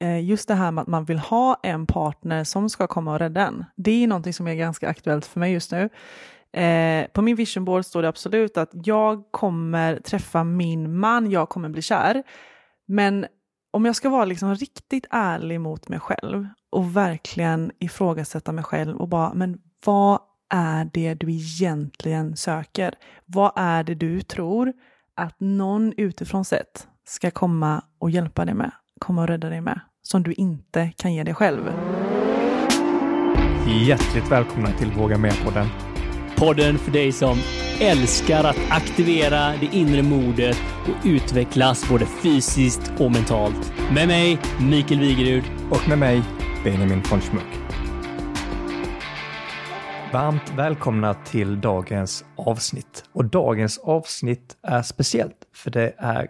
Eh, just det här med att man vill ha en partner som ska komma och rädda en. Det är någonting som är ganska aktuellt för mig just nu. Eh, på min vision board står det absolut att jag kommer träffa min man, jag kommer bli kär. Men om jag ska vara liksom riktigt ärlig mot mig själv och verkligen ifrågasätta mig själv och bara, men vad är det du egentligen söker? Vad är det du tror att någon utifrån sett ska komma och hjälpa dig med, komma och rädda dig med, som du inte kan ge dig själv? Hjärtligt välkomna till Våga Med-podden. Podden för dig som älskar att aktivera det inre modet och utvecklas både fysiskt och mentalt. Med mig, Mikael Wigerud. Och med mig, Benjamin von Schmuck. Varmt välkomna till dagens avsnitt. Och dagens avsnitt är speciellt för det är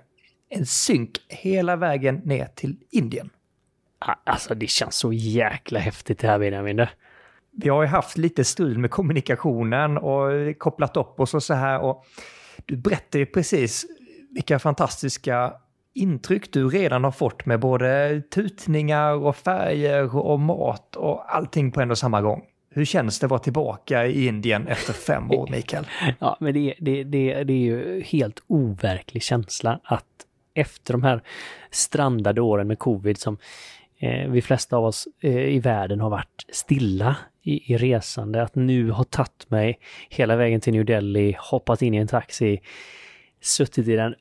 en synk hela vägen ner till Indien. Alltså det känns så jäkla häftigt det här Benjamin. Vi har ju haft lite strul med kommunikationen och kopplat upp oss och så här. Och du berättade ju precis vilka fantastiska intryck du redan har fått med både tutningar och färger och mat och allting på en och samma gång. Hur känns det att vara tillbaka i Indien efter fem år, Mikael? ja, men det, det, det, det är ju helt overklig känsla att efter de här strandade åren med covid som eh, vi flesta av oss eh, i världen har varit stilla i, i resande, att nu ha tagit mig hela vägen till New Delhi, hoppat in i en taxi, suttit i den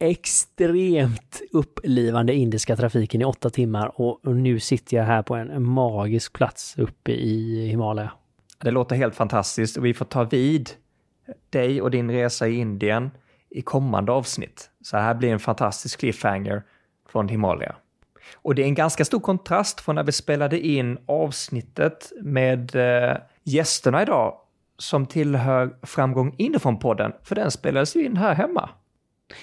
extremt upplivande indiska trafiken i åtta timmar och, och nu sitter jag här på en, en magisk plats uppe i Himalaya. Det låter helt fantastiskt och vi får ta vid dig och din resa i Indien i kommande avsnitt. Så här blir en fantastisk cliffhanger från Himalaya. Och det är en ganska stor kontrast från när vi spelade in avsnittet med eh, gästerna idag som tillhör Framgång inifrån-podden, för den spelades ju in här hemma.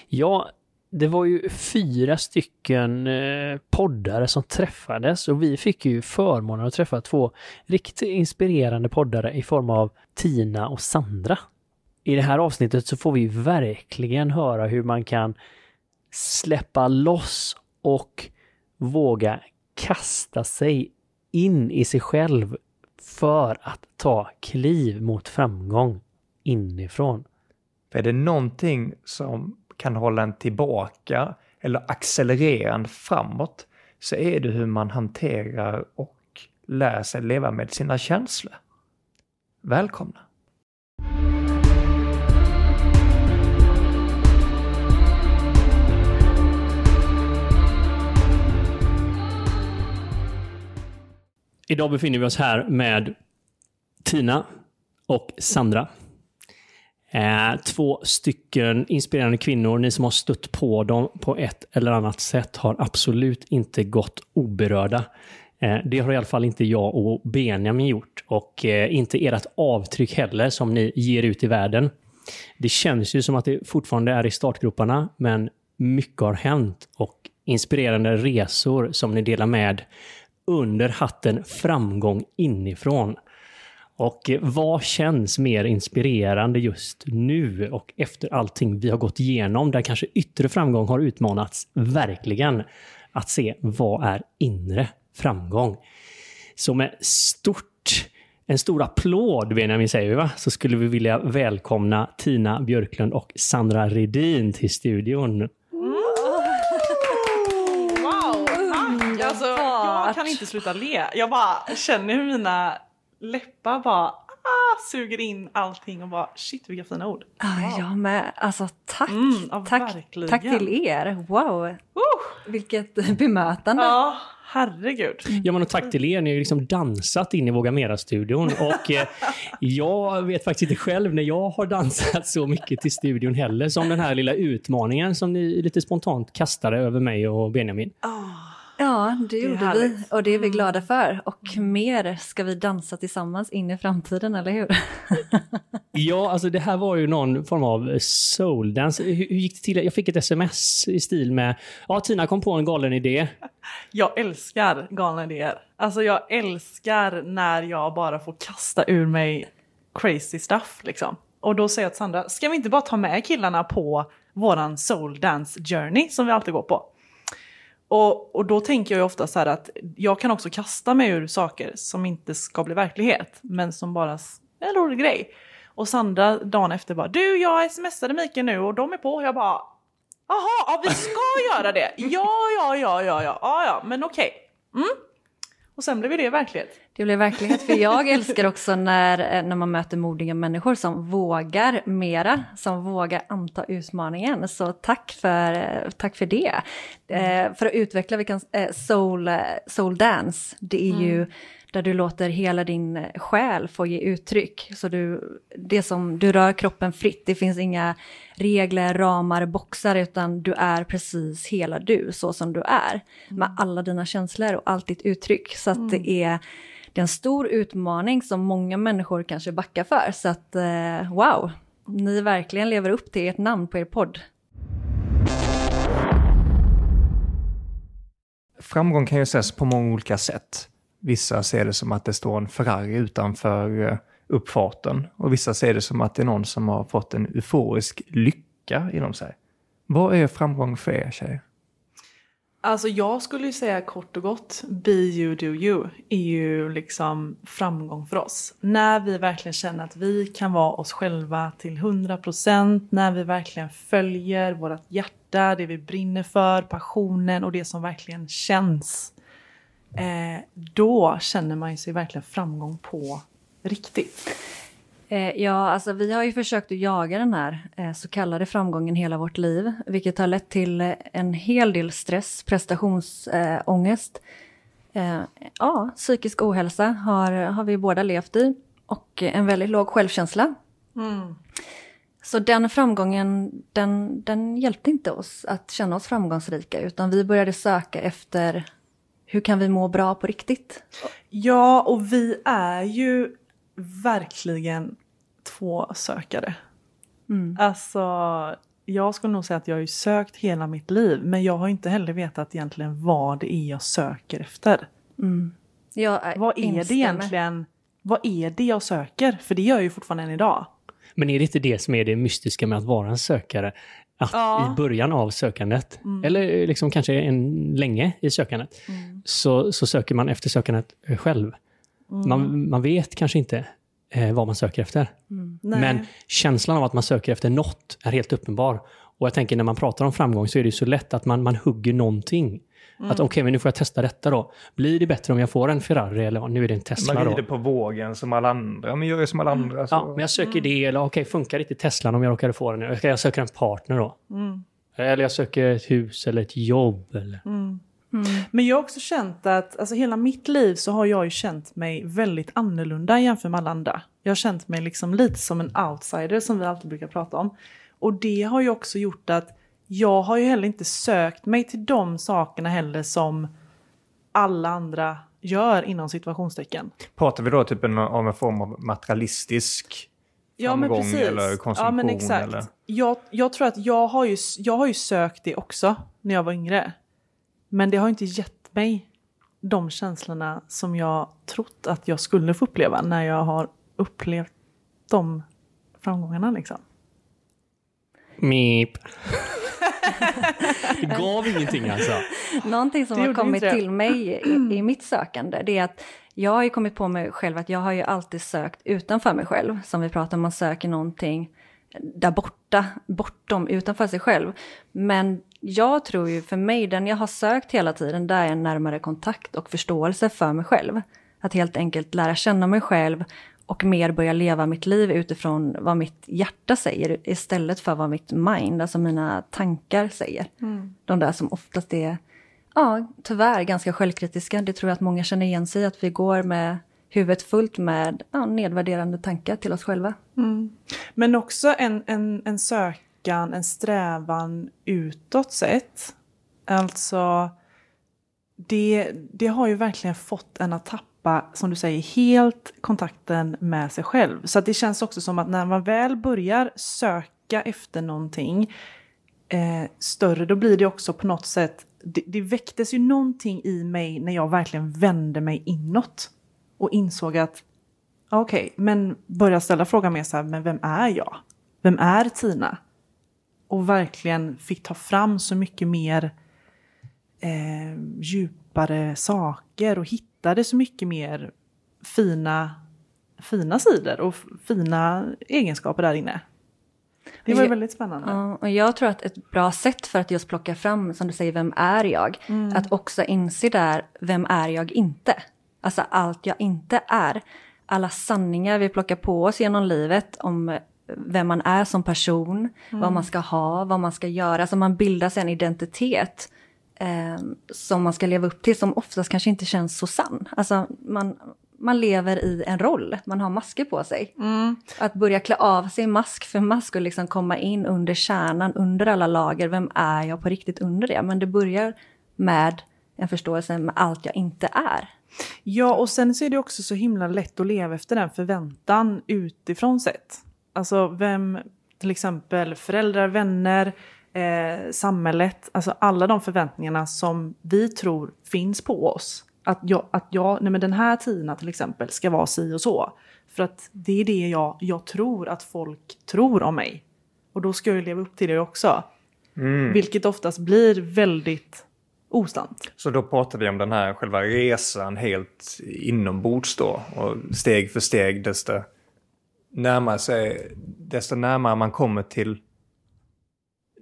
Ja, det var ju fyra stycken eh, poddare som träffades och vi fick ju förmånen att träffa två riktigt inspirerande poddare i form av Tina och Sandra. I det här avsnittet så får vi verkligen höra hur man kan släppa loss och våga kasta sig in i sig själv för att ta kliv mot framgång inifrån. För är det någonting som kan hålla en tillbaka eller accelerera en framåt så är det hur man hanterar och lär sig leva med sina känslor. Välkomna! Idag befinner vi oss här med Tina och Sandra. Eh, två stycken inspirerande kvinnor. Ni som har stött på dem på ett eller annat sätt har absolut inte gått oberörda. Eh, det har i alla fall inte jag och Benjamin gjort och eh, inte ert avtryck heller som ni ger ut i världen. Det känns ju som att det fortfarande är i startgroparna, men mycket har hänt och inspirerande resor som ni delar med under hatten framgång inifrån. Och vad känns mer inspirerande just nu och efter allting vi har gått igenom där kanske yttre framgång har utmanats verkligen att se vad är inre framgång. Så med stort, en stor applåd Benjamin säger vi va, så skulle vi vilja välkomna Tina Björklund och Sandra Redin till studion. Jag kan inte sluta le. Jag bara känner hur mina läppar bara ah, suger in allting och bara shit vilka fina ord. Wow. Jag med. Alltså tack. Mm, tack, tack till er. Wow. Uh. Vilket bemötande. Ja, herregud. Ja, men och tack till er. Ni har ju liksom dansat in i Våga Mera-studion. Och eh, jag vet faktiskt inte själv när jag har dansat så mycket till studion heller som den här lilla utmaningen som ni lite spontant kastade över mig och Benjamin. Oh. Ja, det, det gjorde vi och det är vi mm. glada för. Och mer ska vi dansa tillsammans in i framtiden, eller hur? ja, alltså det här var ju någon form av souldance. Hur, hur gick det till? Jag fick ett sms i stil med ja, Tina kom på en galen idé. Jag älskar galna idéer. Alltså jag älskar när jag bara får kasta ur mig crazy stuff liksom. Och då säger jag till Sandra, ska vi inte bara ta med killarna på våran soul dance journey som vi alltid går på? Och, och då tänker jag ofta så här att jag kan också kasta mig ur saker som inte ska bli verklighet, men som bara är en rolig grej. Och Sandra dagen efter bara, du jag smsade Mikael nu och de är på. Jag bara, jaha, ja, vi ska göra det. Ja, ja, ja, ja, ja, ja, ja men okej. Okay. Mm. Och sen blev det verklighet. Det blev verklighet, för jag älskar också när, när man möter modiga människor som vågar mera, som vågar anta utmaningen. Så tack för, tack för det. Mm. Eh, för att utveckla, vi kan, eh, soul, soul dance, det är mm. ju där du låter hela din själ få ge uttryck. Så du, det som, du rör kroppen fritt, det finns inga regler, ramar, boxar, utan du är precis hela du, så som du är. Med mm. alla dina känslor och allt ditt uttryck. Så att mm. det är det är en stor utmaning som många människor kanske backar för. Så att eh, wow, ni verkligen lever upp till ert namn på er podd. Framgång kan ju ses på många olika sätt. Vissa ser det som att det står en Ferrari utanför eh, uppfarten och vissa ser det som att det är någon som har fått en euforisk lycka inom sig. Vad är framgång för er tjejer? Alltså jag skulle ju säga kort och gott, be you do you är ju liksom framgång för oss. När vi verkligen känner att vi kan vara oss själva till 100%, när vi verkligen följer vårt hjärta, det vi brinner för, passionen och det som verkligen känns. Eh, då känner man sig verkligen framgång på riktigt. Eh, ja, alltså vi har ju försökt att jaga den här eh, så kallade framgången hela vårt liv, vilket har lett till eh, en hel del stress, prestationsångest. Ja, psykisk ohälsa har, har vi båda levt i och en väldigt låg självkänsla. Mm. Så den framgången, den, den hjälpte inte oss att känna oss framgångsrika, utan vi började söka efter hur kan vi må bra på riktigt? Ja, och vi är ju verkligen två sökare. Mm. Alltså, jag skulle nog säga att jag har sökt hela mitt liv, men jag har inte heller vetat egentligen vad det är jag söker efter. Mm. Jag vad är instämmer. det egentligen? Vad är det jag söker? För det gör jag ju fortfarande än idag. Men är det inte det som är det mystiska med att vara en sökare? Att ja. i början av sökandet, mm. eller liksom kanske en, länge i sökandet, mm. så, så söker man efter sökandet själv. Mm. Man, man vet kanske inte eh, vad man söker efter. Mm. Men känslan av att man söker efter något är helt uppenbar. Och jag tänker när man pratar om framgång så är det så lätt att man, man hugger någonting. Mm. Att okej, okay, men nu får jag testa detta då. Blir det bättre om jag får en Ferrari eller nu är det en Tesla man då? Man rider på vågen som alla andra. Men gör ju som alla andra. Så. Ja, men jag söker mm. det eller okej, okay, funkar inte Teslan om jag råkade få den? Jag söker en partner då. Mm. Eller jag söker ett hus eller ett jobb. Eller... Mm. Mm. Men jag har också känt att, alltså hela mitt liv så har jag ju känt mig väldigt annorlunda jämfört med alla andra. Jag har känt mig liksom lite som en outsider som vi alltid brukar prata om. Och det har ju också gjort att jag har ju heller inte sökt mig till de sakerna heller som alla andra gör inom situationstecken. Pratar vi då typ om en form av materialistisk ja, framgång eller konsumtion? Ja, men exakt. Eller? Jag, jag tror att jag har, ju, jag har ju sökt det också när jag var yngre. Men det har inte gett mig de känslorna som jag trott att jag skulle få uppleva när jag har upplevt de framgångarna liksom. Meep. Det gav ingenting alltså. Någonting som har kommit till mig i, i, mitt sökande det är att jag har ju kommit på mig själv att jag har ju alltid sökt utanför mig själv. Som vi pratar om, man söker någonting där borta, bortom, utanför sig själv. Men jag tror ju för mig, den jag har sökt hela tiden, där är en närmare kontakt och förståelse för mig själv. Att helt enkelt lära känna mig själv och mer börja leva mitt liv utifrån vad mitt hjärta säger istället för vad mitt mind, alltså mina tankar säger. Mm. De där som oftast är, ja, tyvärr ganska självkritiska. Det tror jag att många känner igen sig i, att vi går med huvudet fullt med ja, nedvärderande tankar till oss själva. Mm. Men också en, en, en sökan, en strävan utåt sett. Alltså, det, det har ju verkligen fått en att tappa, som du säger, helt kontakten med sig själv. Så det känns också som att när man väl börjar söka efter någonting eh, större, då blir det också på något sätt, det, det väcktes ju någonting i mig när jag verkligen vände mig inåt och insåg att okej, okay, men börja ställa frågan mer så här, men vem är jag? Vem är Tina? Och verkligen fick ta fram så mycket mer eh, djupare saker och hitta hittade så mycket mer fina, fina sidor och fina egenskaper där inne. Det var väldigt spännande. Ja, och jag tror att ett bra sätt för att just plocka fram, som du säger, vem är jag? Mm. Att också inse där, vem är jag inte? Alltså allt jag inte är. Alla sanningar vi plockar på oss genom livet om vem man är som person, mm. vad man ska ha, vad man ska göra. Alltså man bildar sig en identitet eh, som man ska leva upp till, som oftast kanske inte känns så sann. Alltså man, man lever i en roll, man har masker på sig. Mm. Att börja klä av sig mask för mask och liksom komma in under kärnan, under alla lager, vem är jag på riktigt under det? Men det börjar med en förståelse med allt jag inte är. Ja, och sen så är det också så himla lätt att leva efter den förväntan utifrån sett. Alltså vem, till exempel föräldrar, vänner, eh, samhället, alltså alla de förväntningarna som vi tror finns på oss. Att jag, att jag nej men den här Tina till exempel ska vara si och så. För att det är det jag, jag tror att folk tror om mig. Och då ska jag leva upp till det också. Mm. Vilket oftast blir väldigt ostant. Så då pratar vi om den här själva resan helt inombords då. Och steg för steg desto närmare, sig, desto närmare man kommer till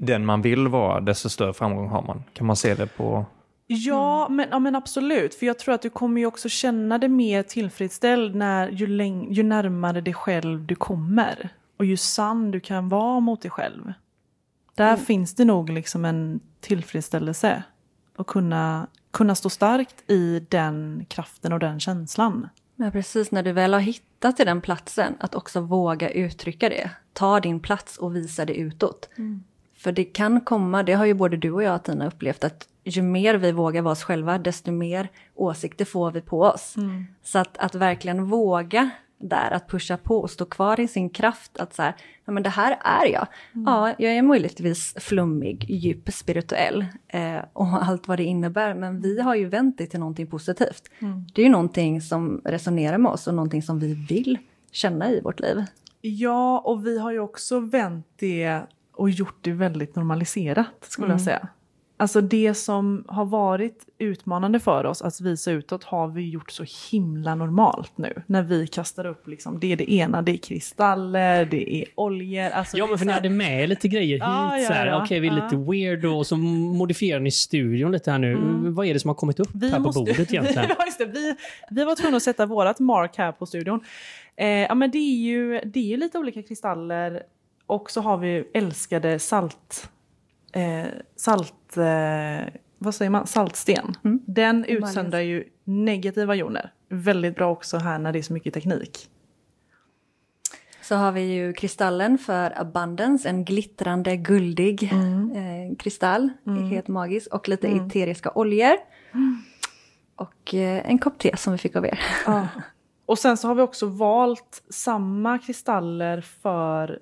den man vill vara, desto större framgång har man. Kan man se det på... Ja, men, ja, men absolut. För jag tror att du kommer ju också känna dig mer tillfredsställd när, ju, läng- ju närmare dig själv du kommer. Och ju sann du kan vara mot dig själv. Där mm. finns det nog liksom en tillfredsställelse. Och kunna, kunna stå starkt i den kraften och den känslan. Ja, precis. När du väl har hittat till den platsen, att också våga uttrycka det. Ta din plats och visa det utåt. Mm. För det kan komma, det har ju både du och jag Tina upplevt, att ju mer vi vågar vara oss själva, desto mer åsikter får vi på oss. Mm. Så att, att verkligen våga där, att pusha på och stå kvar i sin kraft, att så här, ja men det här är jag. Mm. Ja, jag är möjligtvis flummig, djup, spirituell eh, och allt vad det innebär, men vi har ju vänt det till någonting positivt. Mm. Det är ju någonting som resonerar med oss och någonting som vi vill känna i vårt liv. Ja, och vi har ju också vänt det och gjort det väldigt normaliserat skulle mm. jag säga. Alltså det som har varit utmanande för oss att visa utåt har vi gjort så himla normalt nu. När vi kastar upp liksom, det är det ena, det är kristaller, det är oljor. Alltså ja men för ni hade med lite grejer hit. Ah, ja, ja. Okej okay, vi är ah. lite weird och så modifierar ni studion lite här nu. Mm. Vad är det som har kommit upp vi här måste... på bordet egentligen? ja, just det. Vi, vi var tvungna att sätta vårat mark här på studion. Eh, ja men det är ju det är lite olika kristaller och så har vi älskade salt, eh, salt, eh, vad säger man, saltsten. Mm. Den utsöndrar ju negativa joner. Väldigt bra också här när det är så mycket teknik. Så har vi ju kristallen för abundance, en glittrande guldig mm. eh, kristall, mm. helt magisk. Och lite mm. eteriska oljor. Och eh, en kopp te som vi fick av er. Ja. Och sen så har vi också valt samma kristaller för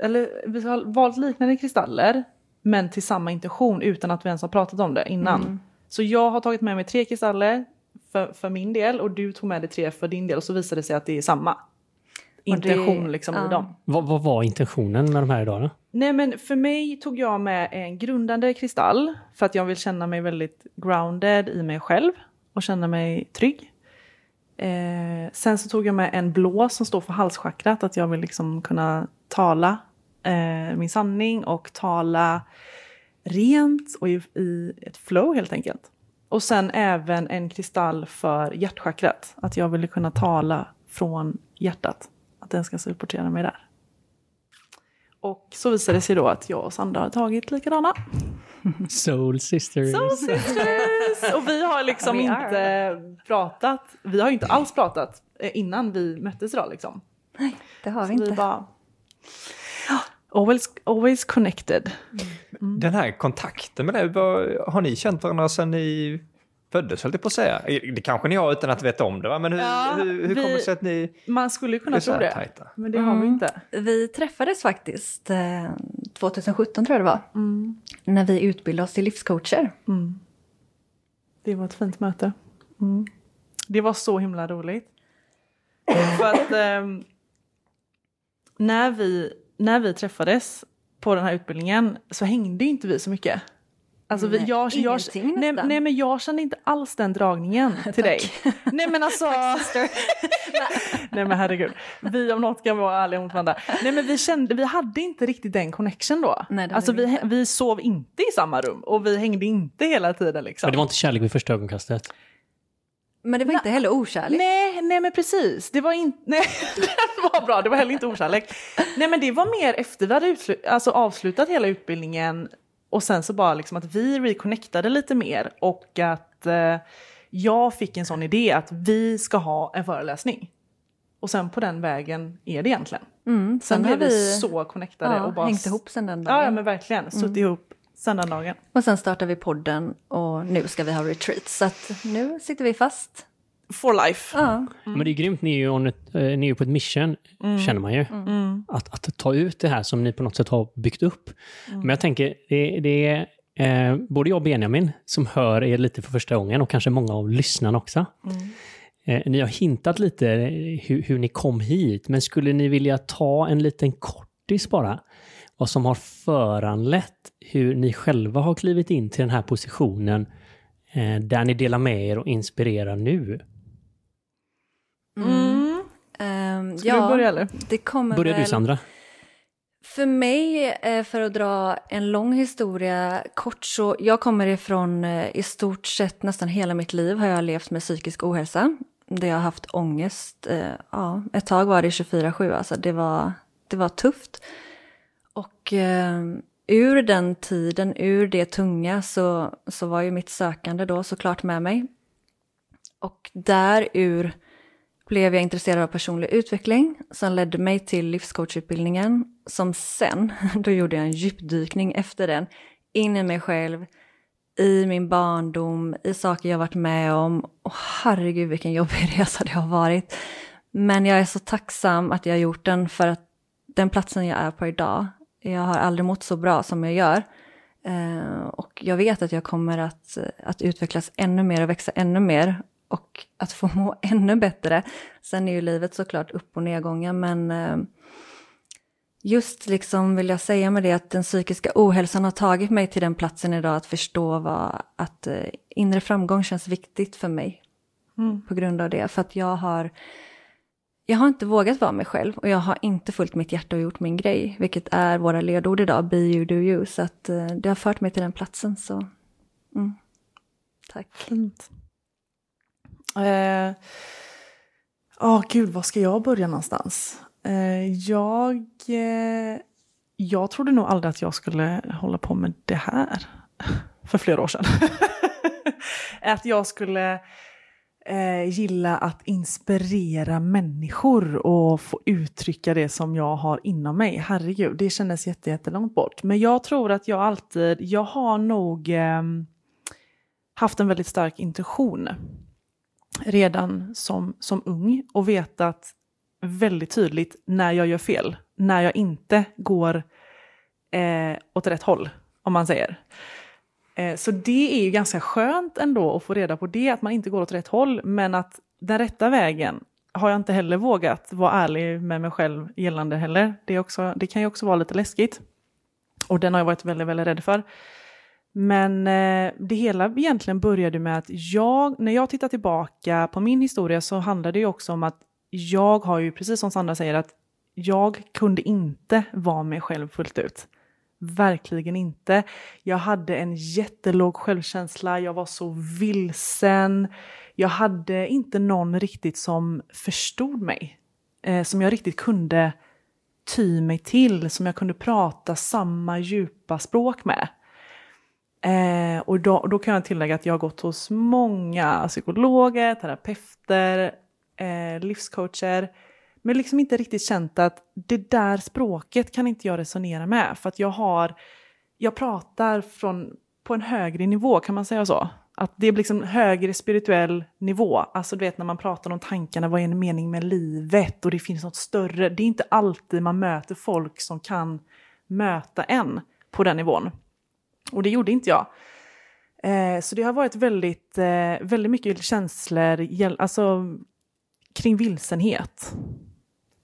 eller vi har valt liknande kristaller men till samma intention utan att vi ens har pratat om det innan. Mm. Så jag har tagit med mig tre kristaller för, för min del och du tog med dig tre för din del och så visade det sig att det är samma intention det, liksom ja. i dem. Vad, vad, var intentionen med de här idag då? Nej men för mig tog jag med en grundande kristall för att jag vill känna mig väldigt grounded i mig själv och känna mig trygg. Eh, sen så tog jag med en blå som står för halschakrat, att jag vill liksom kunna tala eh, min sanning och tala rent och i, i, ett flow helt enkelt. Och sen även en kristall för hjärtchakrat, att jag ville kunna tala från hjärtat, att den ska supportera mig där. Och så visade det sig då att jag och Sandra har tagit likadana. Soul sisters. Soul sisters! Och vi har liksom vi inte pratat, vi har ju inte alls pratat eh, innan vi möttes idag liksom. Nej, det har vi så inte. Vi bara, always, always connected. Mm. Den här kontakten med det, har ni känt varandra sedan ni föddes höll jag på att säga. Det kanske ni har utan att veta om det va? Men hur, ja, hur, hur vi, kommer det sig att ni Man skulle kunna tro det, tajta? men det mm. har vi inte. Vi träffades faktiskt eh, 2017 tror jag det var. Mm. När vi utbildade oss till livscoacher. Mm. Det var ett fint möte. Mm. Det var så himla roligt. För att eh, när, vi, när vi träffades på den här utbildningen så hängde inte vi så mycket. Alltså vi, jag, jag, nej, nej, men jag kände inte alls den dragningen till dig. Nej men alltså... nej men herregud. Vi om något kan vara ärliga mot varandra. Nej men vi kände, vi hade inte riktigt den connection då. Nej, alltså vi, vi sov inte i samma rum och vi hängde inte hela tiden liksom. Men det var inte kärlek vid första ögonkastet? Men det var inte heller okärlek? Nej, nej men precis. Det var inte, nej, den var bra, det var heller inte okärlek. Nej men det var mer efter vi hade alltså, avslutat hela utbildningen och sen så bara liksom att vi reconnectade lite mer och att eh, jag fick en sån idé att vi ska ha en föreläsning. Och sen på den vägen är det egentligen. Mm, sen, blev vi, vi så connectade ja, och bara hängt ihop sen den dagen. Ja, men verkligen. Suttit mm. ihop sen den dagen. Och sen startade vi podden och nu ska vi ha retreat. Så att nu sitter vi fast. For life. Ja. Mm. Men det är grymt, ni är ju, ett, eh, ni är på ett mission, mm. känner man ju. Mm. Att, att ta ut det här som ni på något sätt har byggt upp. Mm. Men jag tänker, det, det är eh, både jag och Benjamin som hör er lite för första gången och kanske många av lyssnarna också. Mm. Eh, ni har hintat lite hur, hur, ni kom hit, men skulle ni vilja ta en liten kortis bara? Vad som har föranlett hur ni själva har klivit in till den här positionen eh, där ni delar med er och inspirerar nu? Mm. Um, Ska ja, du börja eller? Det kommer Börjar väl... du Sandra? För mig, eh, för att dra en lång historia kort, så jag kommer ifrån eh, i stort sett nästan hela mitt liv har jag levt med psykisk ohälsa. Där jag har haft ångest. Eh, ja, ett tag var det 24-7, alltså det var, det var tufft. Och ur den tiden, ur det tunga, så, så var ju mitt sökande då såklart med mig. Och där ur blev jag intresserad av personlig utveckling som ledde mig till livscoachutbildningen som sen, då gjorde jag en djupdykning efter den, in i mig själv, i min barndom, i saker jag varit med om. Och herregud vilken jobbig resa det har varit. Men jag är så tacksam att jag har gjort den för att den platsen jag är på idag, jag har aldrig mått så bra som jag gör. Eh, och jag vet att jag kommer att, att utvecklas ännu mer och växa ännu mer och att få må ännu bättre. Sen är ju livet såklart upp och nedgångar men eh, just liksom vill jag säga med det att den psykiska ohälsan har tagit mig till den platsen idag att förstå vad, att eh, inre framgång känns viktigt för mig. Mm. På grund av det, för att jag har jag har inte vågat vara mig själv och jag har inte följt mitt hjärta och gjort min grej, vilket är våra ledord idag, be you, do you. Så att eh, det har fört mig till den platsen. Så mm. tack. Fint. Eh, oh, gud, var ska jag börja någonstans? Eh, jag, eh, jag trodde nog aldrig att jag skulle hålla på med det här för flera år sedan. att jag skulle eh, gilla att inspirera människor och få uttrycka det som jag har inom mig. Herregud, det kändes jättelångt bort. Men jag tror att jag alltid, jag har nog eh, haft en väldigt stark intuition redan som, som ung och vetat väldigt tydligt när jag gör fel, när jag inte går eh, åt rätt håll, om man säger. Eh, så det är ju ganska skönt ändå att få reda på det, att man inte går åt rätt håll, men att den rätta vägen har jag inte heller vågat vara ärlig med mig själv gällande heller. Det, är också, det kan ju också vara lite läskigt. Och den har jag varit väldigt, väldigt rädd för. Men eh, det hela egentligen började med att jag, när jag tittar tillbaka på min historia så handlar det ju också om att jag har ju, precis som Sandra säger, att jag kunde inte vara mig själv fullt ut. Verkligen inte. Jag hade en jättelåg självkänsla, jag var så vilsen. Jag hade inte någon riktigt som förstod mig. Eh, som jag riktigt kunde ty mig till, som jag kunde prata samma djupa språk med. Eh, och då, då, kan jag tillägga att jag har gått hos många psykologer, terapeuter, eh, livscoacher. Men liksom inte riktigt känt att det där språket kan inte jag resonera med. För att jag har, jag pratar från, på en högre nivå, kan man säga så? Att det är liksom högre spirituell nivå. Alltså du vet när man pratar om tankarna, vad är en mening med livet? Och det finns något större. Det är inte alltid man möter folk som kan möta en på den nivån. Och det gjorde inte jag. Eh, så det har varit väldigt, eh, väldigt mycket känslor alltså, kring vilsenhet.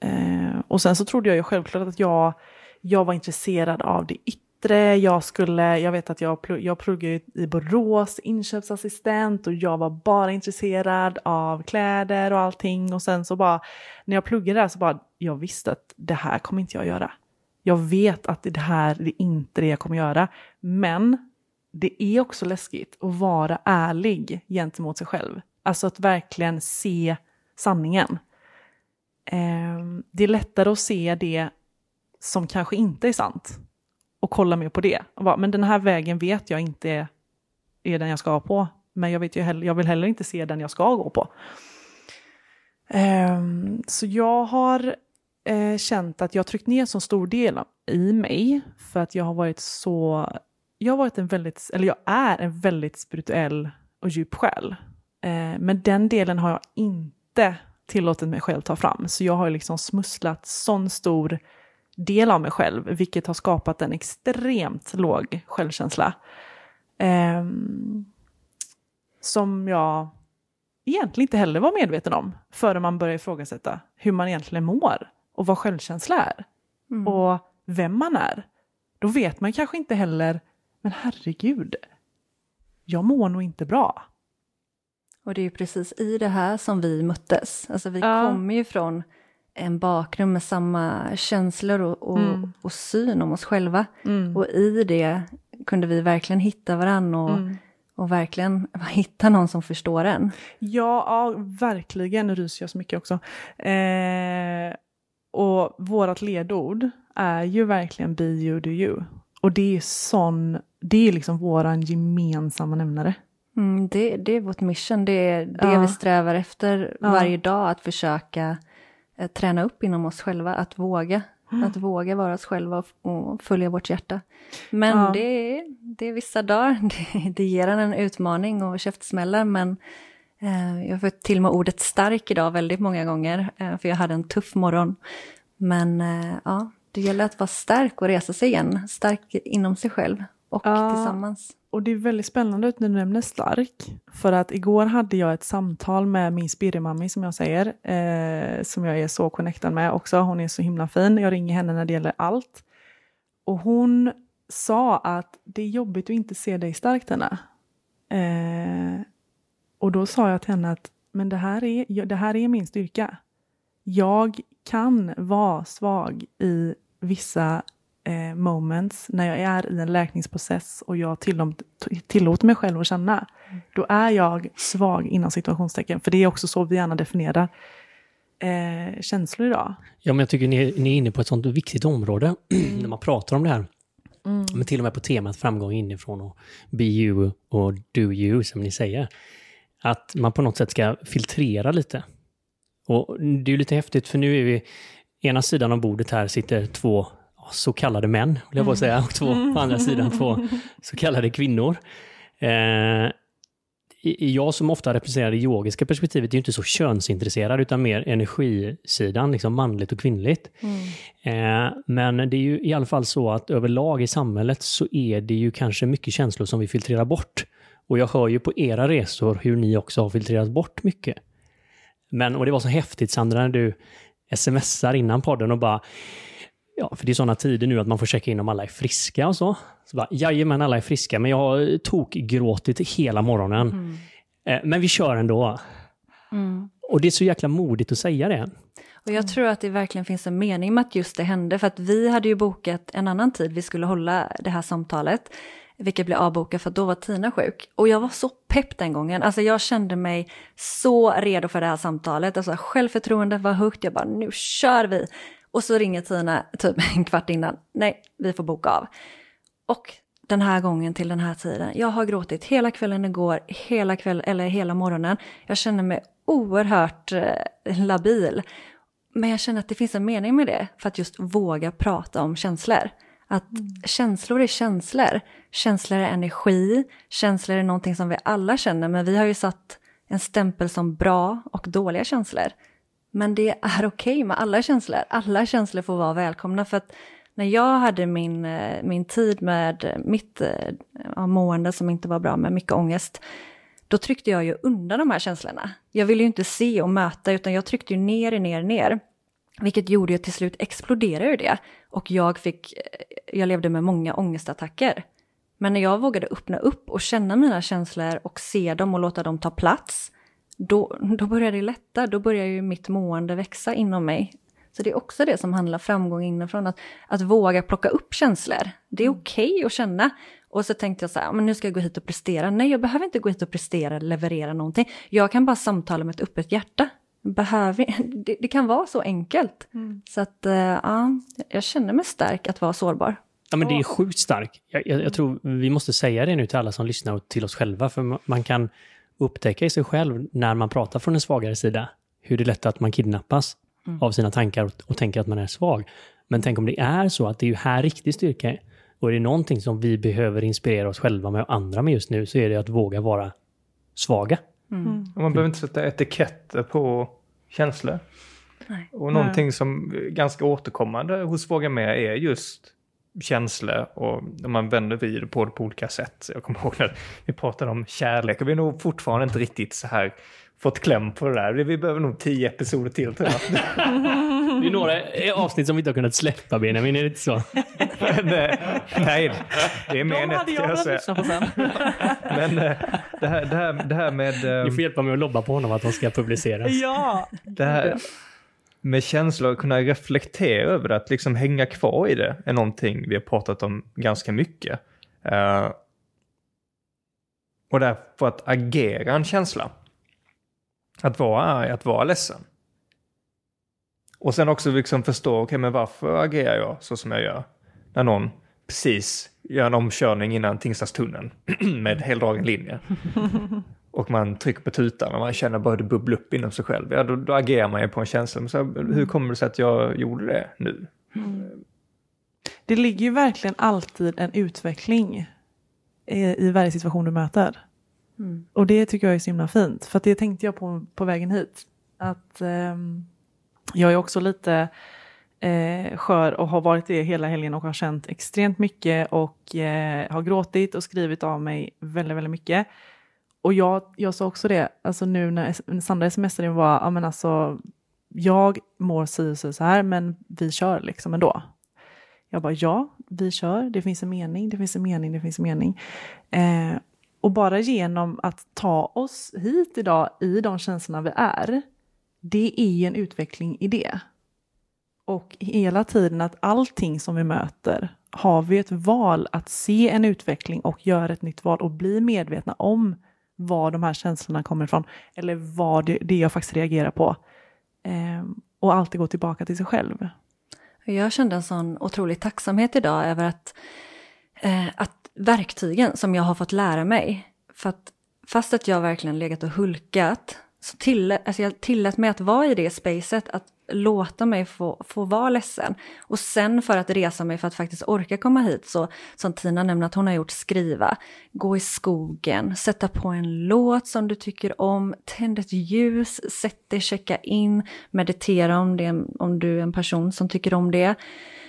Eh, och sen så trodde jag ju självklart att jag, jag var intresserad av det yttre. Jag skulle, jag vet att jag, plugg, jag pluggade i Borås, inköpsassistent och jag var bara intresserad av kläder och allting. Och sen så bara, när jag pluggade där så bara, jag visste att det här kommer inte jag göra. Jag vet att det här det är inte det jag kommer göra. Men det är också läskigt att vara ärlig gentemot sig själv. Alltså att verkligen se sanningen. Ehm, det är lättare att se det som kanske inte är sant och kolla mer på det. Bara, men den här vägen vet jag inte är, är den jag ska på. Men jag, vet ju heller, jag vill heller inte se den jag ska gå på. Um, så jag har eh, känt att jag tryckt ner så stor del i mig för att jag har varit så... Jag har varit en väldigt, eller jag är en väldigt spirituell och djup själ. Eh, men den delen har jag inte tillåtit mig själv ta fram. Så jag har liksom smusslat sån stor del av mig själv, vilket har skapat en extremt låg självkänsla. Eh, som jag egentligen inte heller var medveten om förrän man börjar ifrågasätta hur man egentligen mår och vad självkänsla är mm. och vem man är. Då vet man kanske inte heller, men herregud, jag mår nog inte bra. Och det är ju precis i det här som vi möttes. Alltså vi ja. kommer ju från en bakgrund med samma känslor och, och, mm. och syn om oss själva. Mm. Och i det kunde vi verkligen hitta varandra och, mm. och verkligen hitta någon som förstår en. Ja, ja verkligen. Nu ryser jag så mycket också. Eh, och vårt ledord är ju verkligen be you, do you. Och det är sån, det är liksom våran gemensamma nämnare. Mm, det, det är vårt mission, det är det ja. vi strävar efter ja. varje dag, att försöka eh, träna upp inom oss själva, att våga. Mm. Att våga vara oss själva och, och följa vårt hjärta. Men ja. det, är, det är vissa dagar, det, det ger en en utmaning och käftsmällar, men jag har fått till med ordet stark idag väldigt många gånger, eh, för jag hade en tuff morgon. Men eh, ja, det gäller att vara stark och resa sig igen, stark inom sig själv och ja. tillsammans och det är väldigt spännande ut när du nämner stark. För att igår hade jag ett samtal med min spirrimammi som jag säger. Eh, som jag är så connectad med också. Hon är så himla fin. Jag ringer henne när det gäller allt. Och hon sa att det är jobbigt att inte se dig stark denna. Eh, och då sa jag till henne att men det här, är, det här är min styrka. Jag kan vara svag i vissa eh, moments när jag är i en läkningsprocess och jag tillåter mig själv att känna, då är jag svag inom situationstecken. För det är också så vi gärna definierar eh, känslor idag. Ja, men jag tycker ni, ni är inne på ett sånt viktigt område när man pratar om det här. Mm. Men till och med på temat framgång inifrån och be you och do you, som ni säger. Att man på något sätt ska filtrera lite. Och det är ju lite häftigt, för nu är vi... Ena sidan av bordet här sitter två så kallade män, vill jag bara säga, och två på andra sidan två så kallade kvinnor. Eh, jag som ofta representerar det yogiska perspektivet är ju inte så könsintresserad utan mer energisidan, liksom manligt och kvinnligt. Mm. Eh, men det är ju i alla fall så att överlag i samhället så är det ju kanske mycket känslor som vi filtrerar bort. Och jag hör ju på era resor hur ni också har filtrerat bort mycket. Men, och det var så häftigt Sandra, när du smsar innan podden och bara Ja, för det är sådana tider nu att man får checka in om alla är friska och så. så bara, Jajamän, alla är friska, men jag har tokgråtit hela morgonen. Mm. Eh, men vi kör ändå. Mm. Och det är så jäkla modigt att säga det. Och jag tror att det verkligen finns en mening med att just det hände, för att vi hade ju bokat en annan tid vi skulle hålla det här samtalet, vilket blev avbokat för då var Tina sjuk. Och jag var så pepp den gången, alltså jag kände mig så redo för det här samtalet, alltså självförtroendet var högt, jag bara nu kör vi. Och så ringer Tina typ en kvart innan. Nej, vi får boka av. Och den här gången till den här tiden. Jag har gråtit hela kvällen igår, hela kväll, eller hela morgonen. Jag känner mig oerhört eh, labil. Men jag känner att det finns en mening med det, för att just våga prata om känslor. Att mm. känslor är känslor. Känslor är energi, känslor är någonting som vi alla känner, men vi har ju satt en stämpel som bra och dåliga känslor. Men det är okej okay med alla känslor. Alla känslor får vara välkomna. För att när jag hade min, eh, min tid med mitt ja, mående som inte var bra, med mycket ångest, då tryckte jag ju undan de här känslorna. Jag ville ju inte se och möta, utan jag tryckte ju ner, ner, ner. Vilket gjorde ju till slut exploderade det. Och jag fick, jag levde med många ångestattacker. Men när jag vågade öppna upp och känna mina känslor och se dem och låta dem ta plats, då, då började det lätta. Då började ju mitt mående växa inom mig. Så det är också det som handlar framgång inifrån, att, att våga plocka upp känslor. Det är mm. okej okay att känna. Och så tänkte jag så här, men nu ska jag gå hit och prestera. Nej, jag behöver inte gå hit och prestera, leverera någonting. Jag kan bara samtala med ett öppet hjärta. Behöver, det, det kan vara så enkelt. Mm. Så att, uh, ja, jag känner mig stark att vara sårbar. Ja, men det är sjukt starkt. Jag, jag, jag, tror vi måste säga det nu till alla som lyssnar och till oss själva, för man kan upptäcka i sig själv när man pratar från en svagare sida, hur det är lätt att man kidnappas mm. av sina tankar och, och tänker att man är svag. Men tänk om det är så att det är ju här riktig styrka är. Och är det någonting som vi behöver inspirera oss själva med och andra med just nu så är det att våga vara svaga. Mm. mm. Man behöver inte sätta etiketter på känslor. Nej. Och någonting Nej. som är ganska återkommande hos Våga Med är just känslor och man vänder vid på det på olika sätt. Jag kommer ihåg när vi pratade om kärlek och vi är nog fortfarande inte riktigt så här fått kläm på det där. Vi behöver nog tio episoder till tror jag. Det är några avsnitt som vi inte har kunnat släppa Benjamin, är det inte så? Men, eh, nej, det är mer än ett jag säga. På sen. Men eh, det här, det, här, det här med... Ni får hjälpa mig att lobba på honom att de ska publiceras. Ja! Det här med känslor, kunna reflektera över det, att liksom hänga kvar i det, är någonting vi har pratat om ganska mycket. Uh, och därför att agera en känsla. Att vara arg, att vara ledsen. Och sen också liksom förstå, okej okay, men varför agerar jag så som jag gör? När någon precis gör en omkörning innan Tingstadstunneln med heldragen linje. och man trycker på tutan och man känner bara det bubbla upp inom sig själv. Ja, då, då agerar man ju på en känsla. Men så, hur kommer det sig att jag gjorde det nu? Mm. Det ligger ju verkligen alltid en utveckling i, i varje situation du möter. Mm. Och det tycker jag är så himla fint. För det tänkte jag på på vägen hit. Att um, jag är också lite eh, skör och har varit det hela helgen och har känt extremt mycket och eh, har gråtit och skrivit av mig väldigt, väldigt mycket. Och jag, jag sa också det, alltså nu när Sandra smsade var, ja men alltså jag mår si och så här, men vi kör liksom ändå. Jag bara, ja, vi kör, det finns en mening, det finns en mening, det finns en mening. Eh, och bara genom att ta oss hit idag i de känslorna vi är, det är en utveckling i det. Och hela tiden att allting som vi möter har vi ett val att se en utveckling och göra ett nytt val och bli medvetna om var de här känslorna kommer ifrån eller vad det, det jag faktiskt reagerar på. Eh, och alltid gå tillbaka till sig själv. Jag kände en sån otrolig tacksamhet idag över att, eh, att verktygen som jag har fått lära mig, för att fast att jag verkligen legat och hulkat, så till, alltså jag tillät mig att vara i det spacet, att låta mig få, få vara ledsen. Och sen för att resa mig för att faktiskt orka komma hit, så som Tina nämnde att hon har gjort, skriva, gå i skogen, sätta på en låt som du tycker om, tänd ett ljus, sätt dig, checka in, meditera om, det, om du är en person som tycker om det.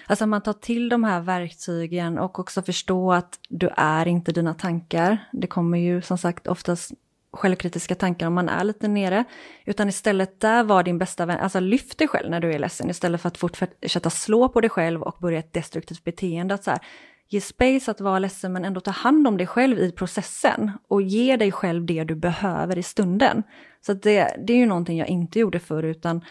Alltså man tar till de här verktygen och också förstå att du är inte dina tankar. Det kommer ju som sagt oftast självkritiska tankar om man är lite nere. Utan istället där var din bästa vän, alltså lyft dig själv när du är ledsen istället för att fortsätta slå på dig själv och börja ett destruktivt beteende. Att så här, ge space att vara ledsen men ändå ta hand om dig själv i processen och ge dig själv det du behöver i stunden. Så det, det är ju någonting jag inte gjorde förr utan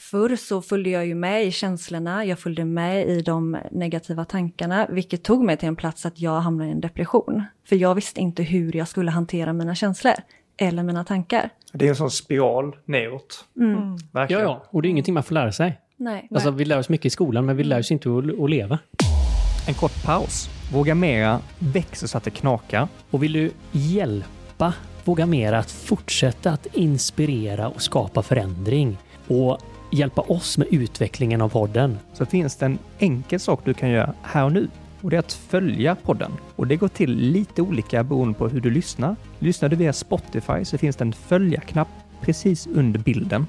Förr så följde jag ju med i känslorna, jag följde med i de negativa tankarna, vilket tog mig till en plats att jag hamnade i en depression. För jag visste inte hur jag skulle hantera mina känslor eller mina tankar. Det är en sån spiral neråt. Mm. mm. Verkligen. Ja, ja, och det är ingenting man får lära sig. Nej. Alltså, vi lär oss mycket i skolan, men vi lär oss inte att, att leva. En kort paus. Våga Mera växer så att det knakar. Och vill du hjälpa Våga Mera att fortsätta att inspirera och skapa förändring och hjälpa oss med utvecklingen av podden så finns det en enkel sak du kan göra här och nu och det är att följa podden. Och det går till lite olika beroende på hur du lyssnar. Lyssnar du via Spotify så finns det en följa-knapp precis under bilden.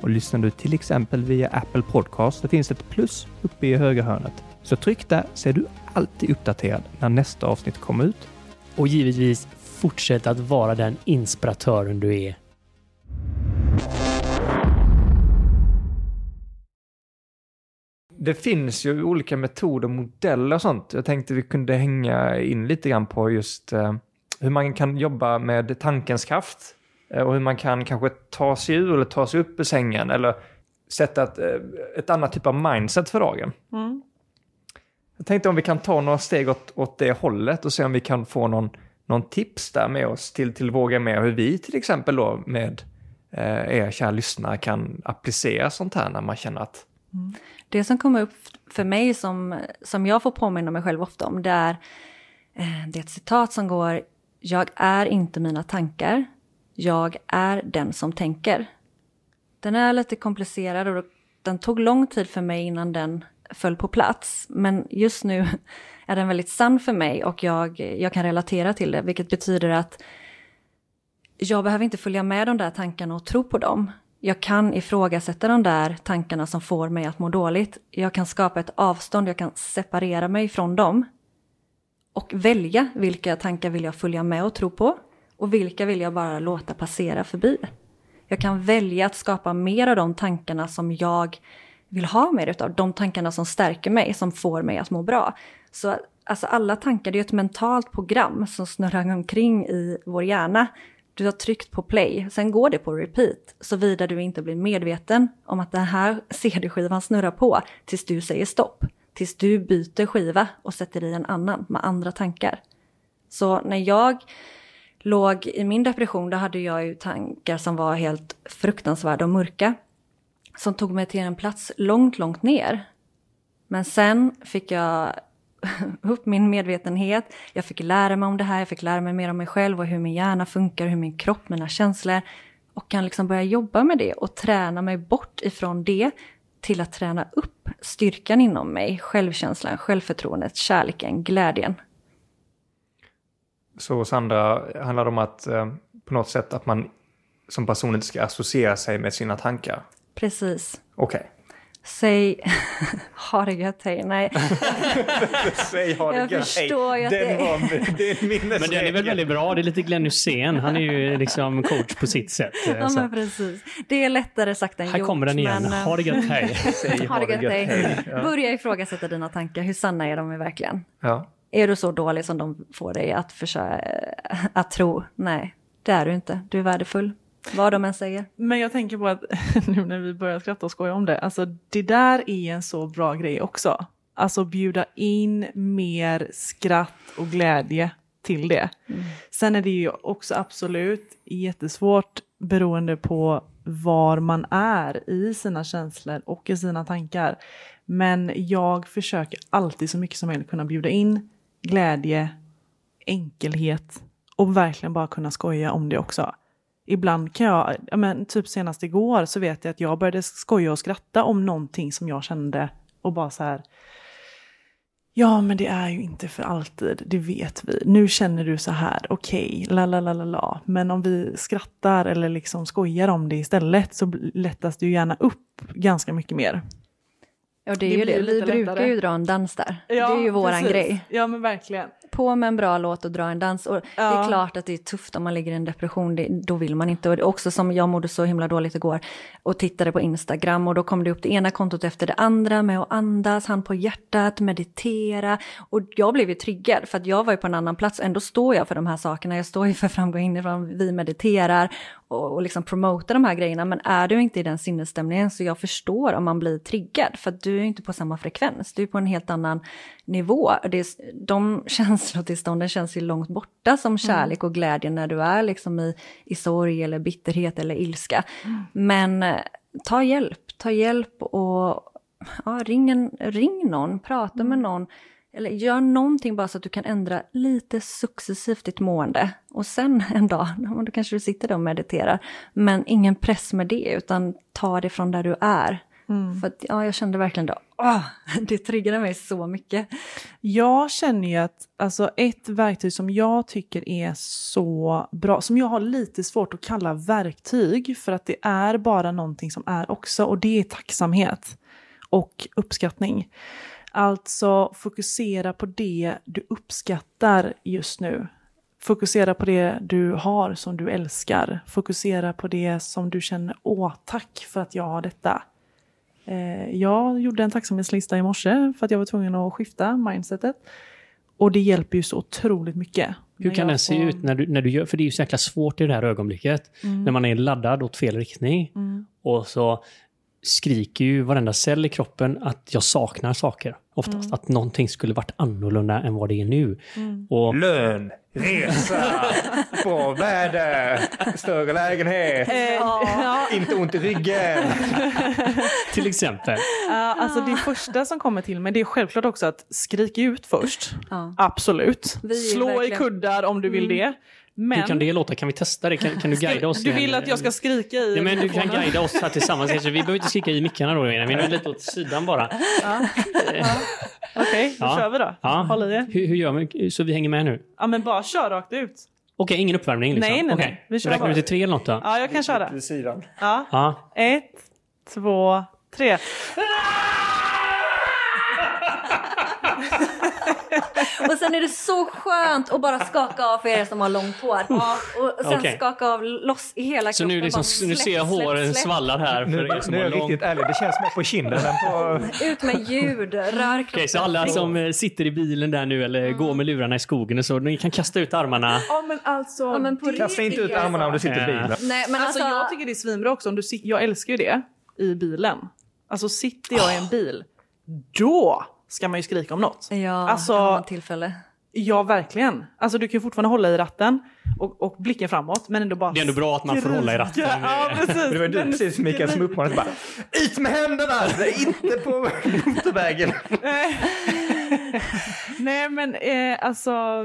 Och lyssnar du till exempel via Apple Podcast så finns det ett plus uppe i högra hörnet. Så tryck där så är du alltid uppdaterad när nästa avsnitt kommer ut. Och givetvis fortsätt att vara den inspiratören du är det finns ju olika metoder och modeller och sånt. Jag tänkte vi kunde hänga in lite grann på just eh, hur man kan jobba med tankens kraft eh, och hur man kan kanske ta sig ur eller ta sig upp ur sängen eller sätta ett, eh, ett annat typ av mindset för dagen. Mm. Jag tänkte om vi kan ta några steg åt, åt det hållet och se om vi kan få någon, någon tips där med oss till, till Våga med hur vi till exempel då med eh, er kära lyssnare kan applicera sånt här när man känner att mm. Det som kommer upp för mig som, som jag får påminna mig själv ofta om det är, eh, det är ett citat som går Jag är inte mina tankar, jag är den som tänker. Den är lite komplicerad och den tog lång tid för mig innan den föll på plats. Men just nu är den väldigt sann för mig och jag, jag kan relatera till det, vilket betyder att jag behöver inte följa med de där tankarna och tro på dem. Jag kan ifrågasätta de där tankarna som får mig att må dåligt. Jag kan skapa ett avstånd, jag kan separera mig från dem. Och välja vilka tankar vill jag följa med och tro på och vilka vill jag bara låta passera förbi. Jag kan välja att skapa mer av de tankarna som jag vill ha mer utav. De tankarna som stärker mig, som får mig att må bra. Så alltså alla tankar, det är ett mentalt program som snurrar omkring i vår hjärna. Du har tryckt på play, sen går det på repeat, såvida du inte blir medveten om att den här CD-skivan snurrar på tills du säger stopp. Tills du byter skiva och sätter i en annan med andra tankar. Så när jag låg i min depression, då hade jag ju tankar som var helt fruktansvärda och mörka. Som tog mig till en plats långt, långt ner. Men sen fick jag upp min medvetenhet, jag fick lära mig om det här, jag fick lära mig mer om mig själv och hur min hjärna funkar, hur min kropp, mina känslor. Och kan liksom börja jobba med det och träna mig bort ifrån det till att träna upp styrkan inom mig, självkänslan, självförtroendet, kärleken, glädjen. Så Sandra, handlar det om att eh, på något sätt att man som person inte ska associera sig med sina tankar? Precis. Okej. Okay. Säg ha det gött hej. Nej. Säg ha det jag gött hej. Ju att den det... var, det är Men den är väl väldigt bra. Det är lite Glenn Hysén. Han är ju liksom coach på sitt sätt. Ja, men precis. Det är lättare sagt än Här gjort. Här kommer den igen. Men... Ha det gött hej. Säg ha det gött hej. hej. Ja. Börja ifrågasätta dina tankar. Hur sanna är de verkligen? Ja. Är du så dålig som de får dig att, försöka, att tro? Nej, det är du inte. Du är värdefull. Vad de än säger. Men jag tänker på att nu när vi börjar skratta och skoja om det, alltså det där är en så bra grej också. Alltså bjuda in mer skratt och glädje till det. Mm. Sen är det ju också absolut jättesvårt beroende på var man är i sina känslor och i sina tankar. Men jag försöker alltid så mycket som möjligt kunna bjuda in glädje, enkelhet och verkligen bara kunna skoja om det också ibland kan jag, ja men typ senast igår så vet jag att jag började skoja och skratta om någonting som jag kände och bara så här. Ja, men det är ju inte för alltid, det vet vi. Nu känner du så här, okej, okay, la la la la la. Men om vi skrattar eller liksom skojar om det istället så lättas det ju gärna upp ganska mycket mer. Ja, det är det ju det. Vi brukar ju dra en dans där. Ja, det är ju våran precis. grej. Ja, men verkligen på med en bra låt och dra en dans. Och ja. Det är klart att det är tufft om man ligger i en depression, det, då vill man inte. Och också som jag mådde så himla dåligt igår och tittade på Instagram och då kom det upp det ena kontot efter det andra med att andas, hand på hjärtat, meditera. Och jag blev ju triggad för att jag var ju på en annan plats, ändå står jag för de här sakerna. Jag står ju för framgång inifrån, vi mediterar och, och liksom promotar de här grejerna. Men är du inte i den sinnesstämningen så jag förstår om man blir triggad för att du är inte på samma frekvens, du är på en helt annan nivå. Det är, de känslotillstånden känns ju långt borta som mm. kärlek och glädje när du är liksom i, i sorg eller bitterhet eller ilska. Mm. Men eh, ta hjälp, ta hjälp och ja, ring, en, ring någon, prata mm. med någon. Eller gör någonting bara så att du kan ändra lite successivt ditt mående. Och sen en dag, då kanske du sitter där och mediterar. Men ingen press med det, utan ta det från där du är. Mm. För att, ja, jag kände verkligen då, åh, det triggade mig så mycket. Jag känner ju att alltså, ett verktyg som jag tycker är så bra, som jag har lite svårt att kalla verktyg, för att det är bara någonting som är också, och det är tacksamhet och uppskattning. Alltså fokusera på det du uppskattar just nu. Fokusera på det du har som du älskar. Fokusera på det som du känner, åh tack för att jag har detta Eh, jag gjorde en tacksamhetslista i morse för att jag var tvungen att skifta mindsetet. Och det hjälper ju så otroligt mycket. Hur kan den se får... ut när du, när du gör, för det är ju så jäkla svårt i det här ögonblicket. Mm. När man är laddad åt fel riktning. Mm. Och så skriker ju varenda cell i kroppen att jag saknar saker. Oftast. Mm. Att någonting skulle varit annorlunda än vad det är nu. Mm. Och... Lön, resa, bra väder, större lägenhet, ja. inte ont i ryggen. till exempel. Uh, alltså det första som kommer till mig det är självklart också att skrika ut först. Ja. Absolut. Slå verkligen... i kuddar om du vill mm. det. Men... Hur kan det låta? Kan vi testa det? Kan, kan du guida oss? Du vill att jag ska skrika i? Ja, men du kan guida oss här tillsammans. Vi behöver inte skrika i mickarna då, vi är lite åt sidan bara. Ja. Ja. Okej, okay, då ja. kör vi då. Ja. Håll i hur, hur gör vi? Så vi hänger med nu? Ja, men bara kör rakt ut. Okej, ingen uppvärmning liksom? Nej, nej, okay. nej. Vi kör Räknar vi till tre eller något då? Ja, jag kan köra. Till sidan. Ja. ja. Ett, två, tre. Och sen är det så skönt att bara skaka av för er som har långt hår. Ja. Och sen okay. skaka av loss i hela så kroppen. Nu, liksom, släpp, nu ser jag håren släpp, svallar här. För nu, er som nu är jag riktigt ärlig, det känns mer på kinden än på... Ut med ljud, rör kroppen. Okay, så alla som eh, sitter i bilen där nu eller mm. går med lurarna i skogen och så, ni kan kasta ut armarna. Ja men alltså. Ja, men kasta inte ut armarna om du sitter i bilen. Nej, men alltså, alltså, jag tycker det är svinbra också. Om du, jag älskar ju det i bilen. Alltså sitter jag i en bil, då ska man ju skrika om något. Ja, alltså, tillfälle. Ja, verkligen. Alltså du kan ju fortfarande hålla i ratten och, och blicken framåt, men ändå bara... Det är ändå bra att man får hålla i ratten. Ja, precis. det var du precis Mikael som uppmanade bara Ut med händerna! Inte på motorvägen! Nej, men eh, alltså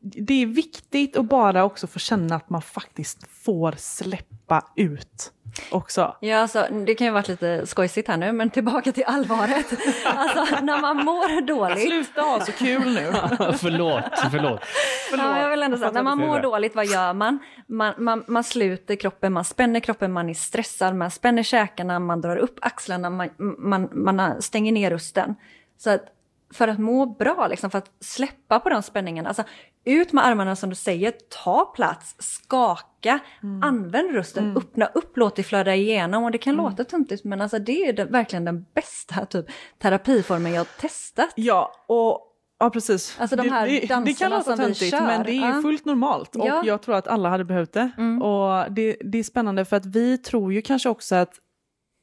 det är viktigt att bara också få känna att man faktiskt får släppa ut också. Ja, alltså, det kan ju varit lite skojsigt här nu, men tillbaka till allvaret. Alltså, när man mår dåligt... Sluta ha så kul nu. förlåt, förlåt. Ja, jag vill ändå säga, när man mår dåligt, vad gör man? Man, man? man sluter kroppen, man spänner kroppen, man är stressad, man spänner käkarna, man drar upp axlarna, man, man, man stänger ner rösten. Så att för att må bra, liksom, för att släppa på de spänningarna. Alltså, ut med armarna som du säger, ta plats, skaka, mm. använd rösten, mm. öppna upp, låt det flöda igenom. Och det kan mm. låta töntigt men alltså, det är det, verkligen den bästa typ, terapiformen jag har testat. Ja, och Ja precis. Alltså de här det, det, det kan låta töntigt men det är fullt normalt och ja. jag tror att alla hade behövt det. Mm. Och det, det är spännande för att vi tror ju kanske också att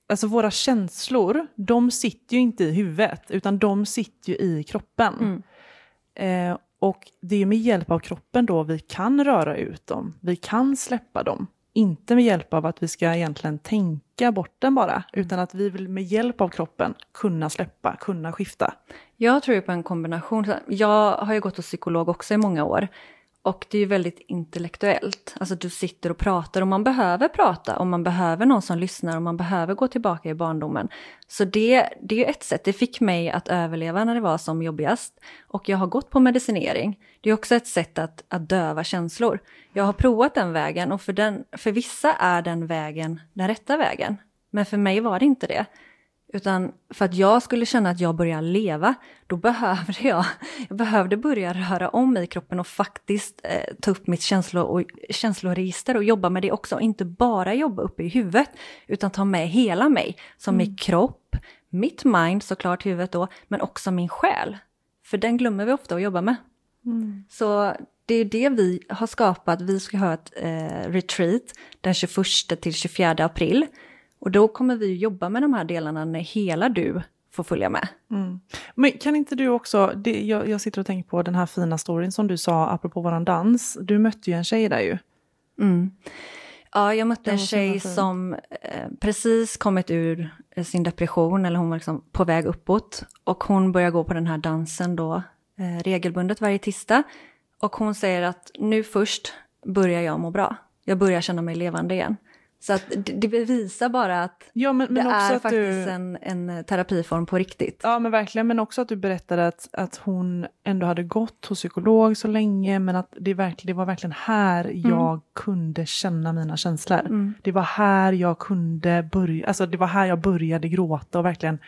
alltså våra känslor, de sitter ju inte i huvudet, utan de sitter ju i kroppen. Mm. Eh, och det är med hjälp av kroppen då vi kan röra ut dem, vi kan släppa dem. Inte med hjälp av att vi ska egentligen tänka bort den bara, utan att vi vill med hjälp av kroppen kunna släppa, kunna skifta. Jag tror på en kombination. Jag har ju gått hos psykolog också i många år. Och det är ju väldigt intellektuellt. Alltså du sitter och pratar och man behöver prata och man behöver någon som lyssnar och man behöver gå tillbaka i barndomen. Så det, det är ju ett sätt. Det fick mig att överleva när det var som jobbigast. Och jag har gått på medicinering. Det är också ett sätt att, att döva känslor. Jag har provat den vägen och för, den, för vissa är den vägen den rätta vägen. Men för mig var det inte det. Utan för att jag skulle känna att jag börjar leva, då behövde jag, jag behövde börja röra om i kroppen och faktiskt eh, ta upp mitt känslo och, känsloregister och jobba med det också. Inte bara jobba uppe i huvudet, utan ta med hela mig. Som mm. min kropp, mitt mind såklart, huvudet då, men också min själ. För den glömmer vi ofta att jobba med. Mm. Så det är det vi har skapat. Vi ska ha ett eh, retreat den 21 till 24 april och då kommer vi jobba med de här delarna när hela du får följa med. Mm. Men kan inte du också, det, jag, jag, sitter och tänker på den här fina storyn som du sa apropå våran dans. Du mötte ju en tjej där ju. Mm. Ja, jag mötte en tjej som eh, precis kommit ur sin depression, eller hon var liksom på väg uppåt. Och hon börjar gå på den här dansen då eh, regelbundet varje tisdag. Och hon säger att nu först börjar jag må bra. Jag börjar känna mig levande igen. Så att det bevisar bara att ja, men, men det är faktiskt du... en, en terapiform på riktigt. Ja men verkligen, men också att du berättade att, att hon ändå hade gått hos psykolog så länge men att det, verkligen, det var verkligen här mm. jag kunde känna mina känslor. Mm. Det var här jag kunde börja, alltså det var här jag började gråta och verkligen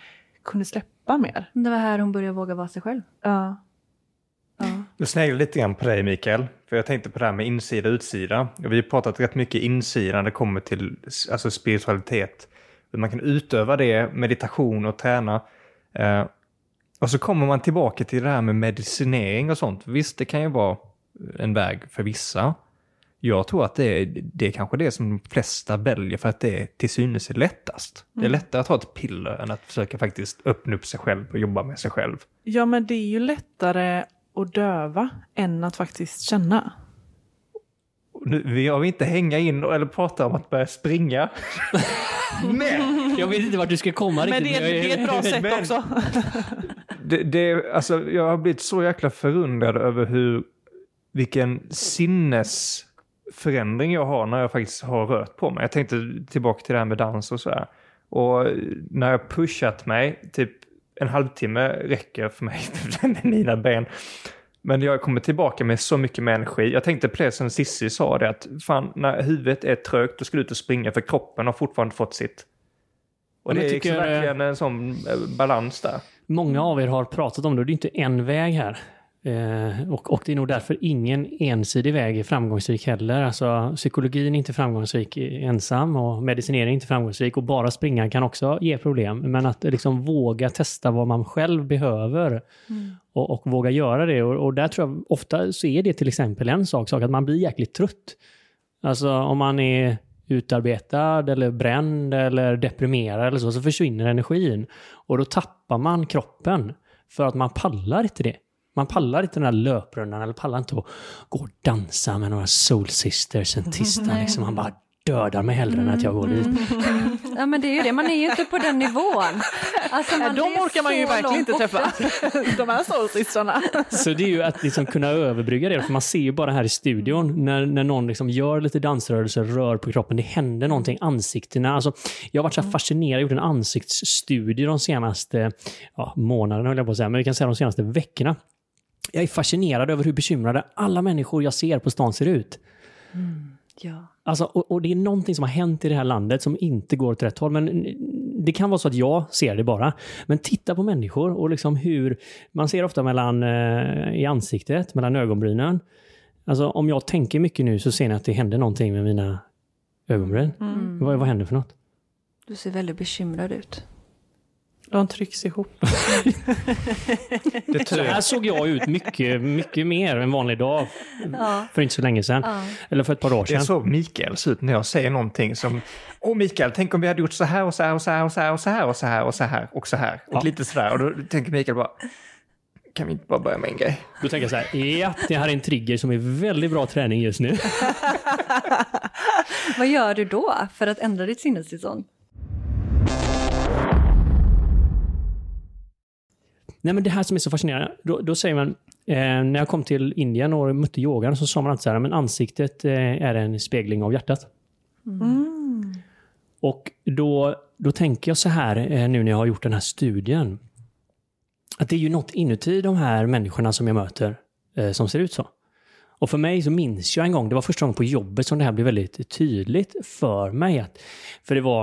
kunde släppa mer. Det var här hon började våga vara sig själv. Ja. Ja. Du sneglar lite grann på dig Mikael, för jag tänkte på det här med insida och utsida. Vi har pratat rätt mycket insida när det kommer till alltså spiritualitet Man kan utöva det, meditation och träna. Eh, och så kommer man tillbaka till det här med medicinering och sånt. Visst, det kan ju vara en väg för vissa. Jag tror att det är, det är kanske det som de flesta väljer för att det är till synes är lättast. Mm. Det är mm. lättare att ta ett piller än att försöka faktiskt öppna upp sig själv och jobba med sig själv. Ja, men det är ju lättare att döva än att faktiskt känna. Nu, vi har inte hänga in eller prata om att börja springa. men! Jag vet inte vart du ska komma riktigt. Men det är, det är ett bra sätt men, också. det, det, alltså, jag har blivit så jäkla förundrad över hur vilken sinnesförändring jag har när jag faktiskt har rört på mig. Jag tänkte tillbaka till det här med dans och så här. Och när jag pushat mig, typ en halvtimme räcker för mig med mina ben. Men jag kommer tillbaka med så mycket med energi. Jag tänkte på det som Cissi sa, det att fan, när huvudet är trögt, då ska du ut och springa för kroppen har fortfarande fått sitt. Och det är liksom verkligen en sån eh, balans där. Många av er har pratat om det, och det är inte en väg här. Eh, och, och, det är nog därför ingen ensidig väg är framgångsrik heller. Alltså, psykologin är inte framgångsrik ensam och medicinering är inte framgångsrik och bara springa kan också ge problem. Men att liksom våga testa vad man själv behöver mm. och, och, våga göra det. Och, och, där tror jag ofta så är det till exempel en sak, sak att man blir jäkligt trött. Alltså om man är utarbetad eller bränd eller deprimerad eller så, så försvinner energin. Och då tappar man kroppen för att man pallar inte det. Man pallar inte den här löprundan eller pallar inte att gå och dansa med några Soul Sisters en tisdag. Liksom. Man bara dödar mig hellre än att jag går dit. Ja men det är ju det, man är ju inte på den nivån. Alltså, man De orkar man ju verkligen inte träffa, de här soulsystrarna. Så det är ju att liksom kunna överbrygga det, för man ser ju bara här i studion när, när någon liksom gör lite dansrörelser, rör på kroppen, det händer någonting, ansiktena. Alltså, jag har varit så fascinerad, gjort en ansiktsstudie de senaste ja, månaderna, höll jag på att säga, men vi kan säga de senaste veckorna. Jag är fascinerad över hur bekymrade alla människor jag ser på stan ser ut. Mm, ja. Alltså, och, och, det är någonting som har hänt i det här landet som inte går åt rätt håll. Men det kan vara så att jag ser det bara. Men titta på människor och liksom hur... Man ser ofta mellan eh, i ansiktet, mellan ögonbrynen. Alltså om jag tänker mycket nu så ser ni att det händer någonting med mina ögonbryn. Mm. Vad, vad händer för något? Du ser väldigt bekymrad ut. De trycks ihop. det så här såg jag ut mycket, mycket mer en vanlig dag ja. för inte så länge sedan. Ja. Eller för ett par år sedan. Jag såg Mikael ut när jag säger någonting som Åh Mikael, tänk om vi hade gjort så här och så här och så här och så här och så här och så här och så här och så här. Och ja. lite sådär. Och då tänker Mikael bara kan vi inte bara börja med en grej? Då tänker jag så här, ja, det här är en trigger som är väldigt bra träning just nu. Vad gör du då för att ändra ditt sinnestillstånd? Nej, men det här som är så fascinerande, då, då säger man, eh, när jag kom till Indien och mötte yogan så sa man alltid så här, men ansiktet eh, är en spegling av hjärtat. Mm. Och då, då tänker jag så här, eh, nu när jag har gjort den här studien, att det är ju något inuti de här människorna som jag möter eh, som ser ut så. Och för mig så minns jag en gång, det var första gången på jobbet som det här blev väldigt tydligt för mig. Att, för det var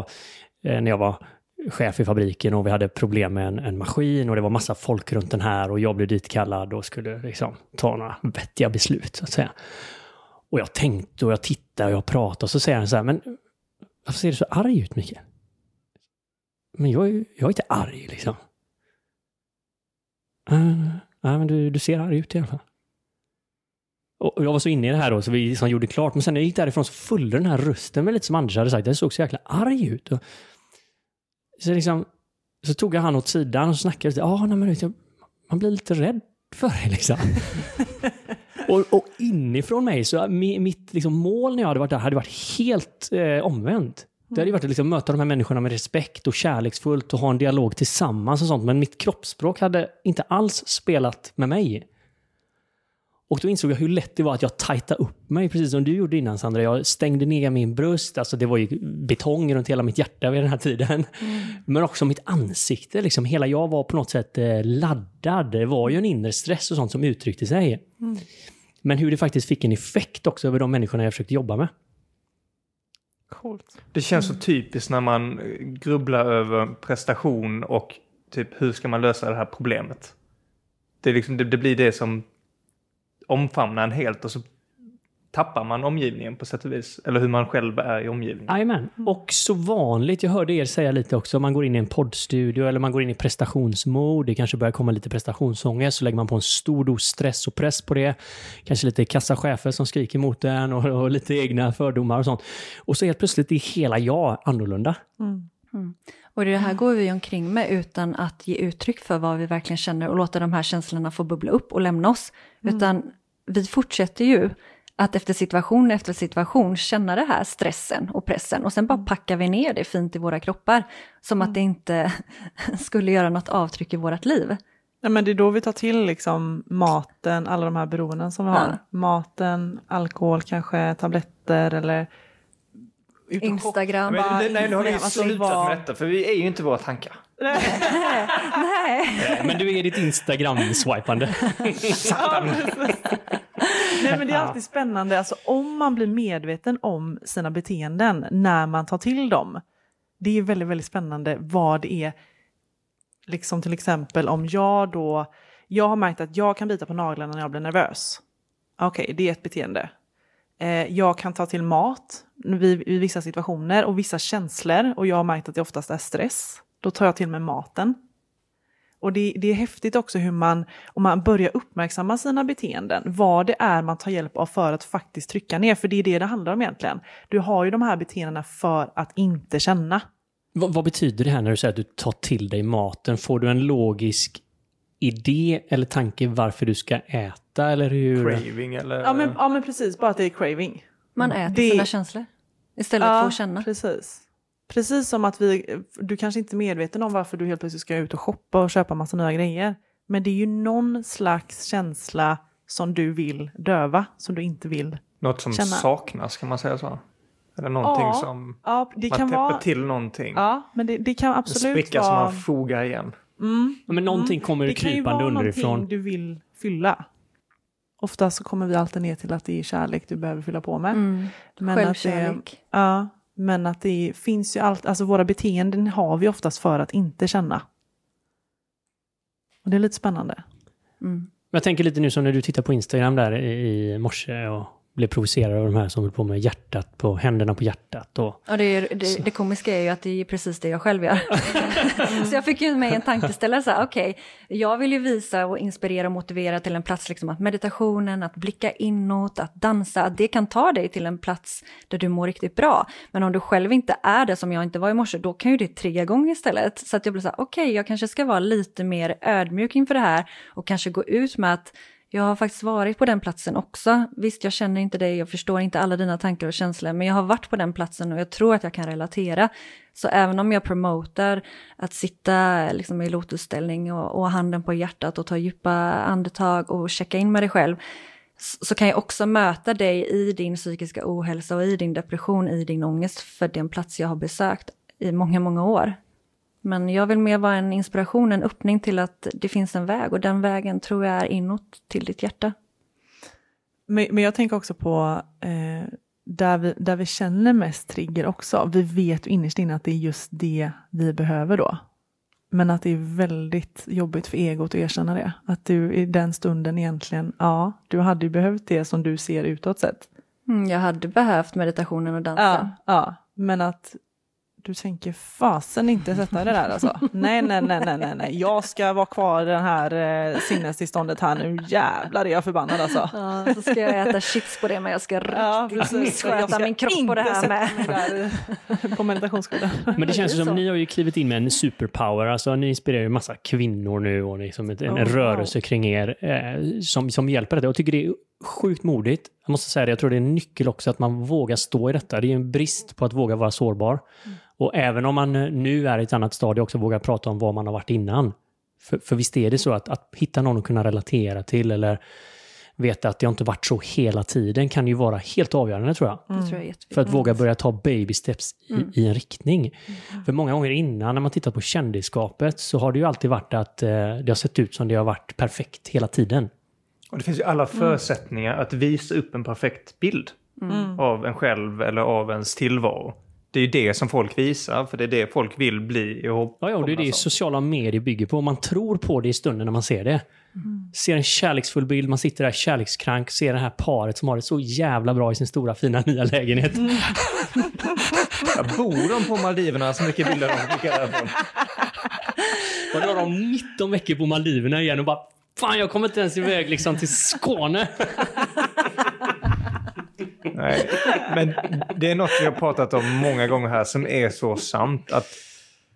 eh, när jag var chef i fabriken och vi hade problem med en, en, maskin och det var massa folk runt den här och jag blev ditkallad och skulle liksom ta några vettiga beslut så att säga. Och jag tänkte och jag tittade och jag pratade och så säger han så här, men varför ser du så arg ut Mikael? Men jag, jag är inte arg liksom. Äh, nej, men du, du ser arg ut i alla fall. Och jag var så inne i det här då, så vi liksom gjorde klart. Men sen när jag gick därifrån så följde den här rösten med lite som Anders hade sagt. Det såg så jäkla arg ut. Och så, liksom, så tog jag han åt sidan och snackade lite. Ah, nej, men, man blir lite rädd för det liksom. och, och inifrån mig, så mitt liksom, mål när jag hade varit där hade varit helt eh, omvänt. Det hade varit att liksom, möta de här människorna med respekt och kärleksfullt och ha en dialog tillsammans och sånt. Men mitt kroppsspråk hade inte alls spelat med mig. Och då insåg jag hur lätt det var att jag tajtade upp mig, precis som du gjorde innan Sandra. Jag stängde ner min bröst, alltså det var ju betong runt hela mitt hjärta vid den här tiden. Mm. Men också mitt ansikte, liksom. hela jag var på något sätt eh, laddad. Det var ju en inre stress och sånt som uttryckte sig. Mm. Men hur det faktiskt fick en effekt också över de människorna jag försökte jobba med. Coolt. Det känns så typiskt när man grubblar över prestation och typ hur ska man lösa det här problemet. Det, liksom, det, det blir det som omfamna en helt och så tappar man omgivningen på sätt och vis. Eller hur man själv är i omgivningen. Jajamän. Och så vanligt, jag hörde er säga lite också, man går in i en poddstudio eller man går in i prestationsmode, det kanske börjar komma lite prestationsångest, så lägger man på en stor dos stress och press på det. Kanske lite kassachefer som skriker mot en och, och lite egna fördomar och sånt. Och så helt plötsligt är hela jag annorlunda. Mm. Mm. Och det här går vi omkring med utan att ge uttryck för vad vi verkligen känner och låta de här känslorna få bubbla upp och lämna oss. Mm. Utan vi fortsätter ju att efter situation efter situation känna det här stressen och pressen och sen bara mm. packar vi ner det fint i våra kroppar som att mm. det inte skulle göra något avtryck i vårt liv. Ja, men det är då vi tar till liksom maten, alla de här beroenden som vi har. Ja. Maten, alkohol kanske, tabletter eller Instagram. Men, nej, nej, nu har vi slutat med detta för vi är ju inte våra tankar. Nej. nej. Men du är ditt Instagram-swipande. Nej, men det är alltid spännande, alltså, om man blir medveten om sina beteenden när man tar till dem. Det är väldigt, väldigt spännande vad det är. Liksom till exempel om jag då, jag har märkt att jag kan bita på naglarna när jag blir nervös. Okej, okay, det är ett beteende. Eh, jag kan ta till mat vid, vid vissa situationer och vissa känslor och jag har märkt att det oftast är stress. Då tar jag till mig maten. Och det, det, är häftigt också hur man, om man börjar uppmärksamma sina beteenden, vad det är man tar hjälp av för att faktiskt trycka ner. För det är det det handlar om egentligen. Du har ju de här beteendena för att inte känna. Vad, vad betyder det här när du säger att du tar till dig maten? Får du en logisk idé eller tanke varför du ska äta eller hur? Craving eller? Ja men, ja, men precis, bara att det är craving. Man äter det... sina känslor istället ja, för att känna. precis. Precis som att vi, du kanske inte är medveten om varför du helt plötsligt ska ut och shoppa och köpa massa nya grejer. Men det är ju någon slags känsla som du vill döva, som du inte vill Något som känna. saknas, kan man säga så? Eller någonting ja, som ja, det man kan täpper vara, till någonting. Ja, men det, det kan absolut en spricka vara... som man fogar igen. Mm, men någonting mm. kommer det krypande underifrån. Det kan ju vara någonting du vill fylla. Ofta så kommer vi alltid ner till att det är kärlek du behöver fylla på med. Mm. Men Självkärlek. Att det, ja, men att det finns ju allt, alltså våra beteenden har vi oftast för att inte känna. Och det är lite spännande. Mm. Jag tänker lite nu som när du tittar på Instagram där i morse och blev provocerad av de här som höll på med hjärtat på händerna på hjärtat. Och, ja, det, är, det, det komiska är ju att det är precis det jag själv gör. så jag fick ju med en tankeställare, så här, okej, okay, jag vill ju visa och inspirera och motivera till en plats, liksom att meditationen, att blicka inåt, att dansa, att det kan ta dig till en plats där du mår riktigt bra. Men om du själv inte är det, som jag inte var i morse, då kan ju det trigga igång istället. Så att jag blir så här, okej, okay, jag kanske ska vara lite mer ödmjuk inför det här och kanske gå ut med att jag har faktiskt varit på den platsen också. Visst, jag känner inte dig, jag förstår inte alla dina tankar och känslor, men jag har varit på den platsen och jag tror att jag kan relatera. Så även om jag promotar att sitta liksom i lotusställning och, och handen på hjärtat och ta djupa andetag och checka in med dig själv, så kan jag också möta dig i din psykiska ohälsa och i din depression, i din ångest för den plats jag har besökt i många, många år. Men jag vill mer vara en inspiration, en öppning till att det finns en väg och den vägen tror jag är inåt till ditt hjärta. Men, men jag tänker också på eh, där, vi, där vi känner mest trigger också. Vi vet ju innerst inne att det är just det vi behöver då. Men att det är väldigt jobbigt för egot att erkänna det. Att du i den stunden egentligen, ja, du hade ju behövt det som du ser utåt sett. Mm, jag hade behövt meditationen och dansen. Ja, ja, men att du tänker fasen inte sätta det där alltså. Nej, nej, nej, nej, nej, nej. Jag ska vara kvar i det här eh, sinnestillståndet här nu. Jävlar är jag förbannad alltså. Ja, så ska jag äta chips på det, men jag ska ja, missköta min kropp på det här med. på meditationsskolan. Men det känns ju som att ni har ju klivit in med en superpower. Alltså ni inspirerar ju massa kvinnor nu och liksom ett, en, en rörelse kring er eh, som, som hjälper det. Jag tycker det är sjukt modigt. Jag måste säga det, jag tror det är en nyckel också att man vågar stå i detta. Det är en brist på att våga vara sårbar. Mm. Och även om man nu är i ett annat stadie också vågar prata om vad man har varit innan. För, för visst är det så att, att hitta någon att kunna relatera till eller veta att det har inte varit så hela tiden kan ju vara helt avgörande tror jag. Mm. tror jag för att våga börja ta baby steps i, mm. i en riktning. Mm. För många gånger innan när man tittar på kändisskapet så har det ju alltid varit att eh, det har sett ut som det har varit perfekt hela tiden. Och det finns ju alla förutsättningar att visa upp en perfekt bild mm. av en själv eller av ens tillvaro. det är ju det som folk visar, för det är det folk vill bli ihop. Ja, ja, och det är det sociala medier bygger på. Man tror på det i stunden när man ser det. Mm. Ser en kärleksfull bild, man sitter där kärlekskrank, ser det här paret som har det så jävla bra i sin stora fina nya lägenhet. Mm. bor de på Maldiverna? Så mycket bilder de skickar därifrån. Och då har de 19 veckor på Maldiverna igen och bara Fan, jag kommer inte ens iväg liksom till Skåne. Nej, men det är något vi har pratat om många gånger här som är så sant. Att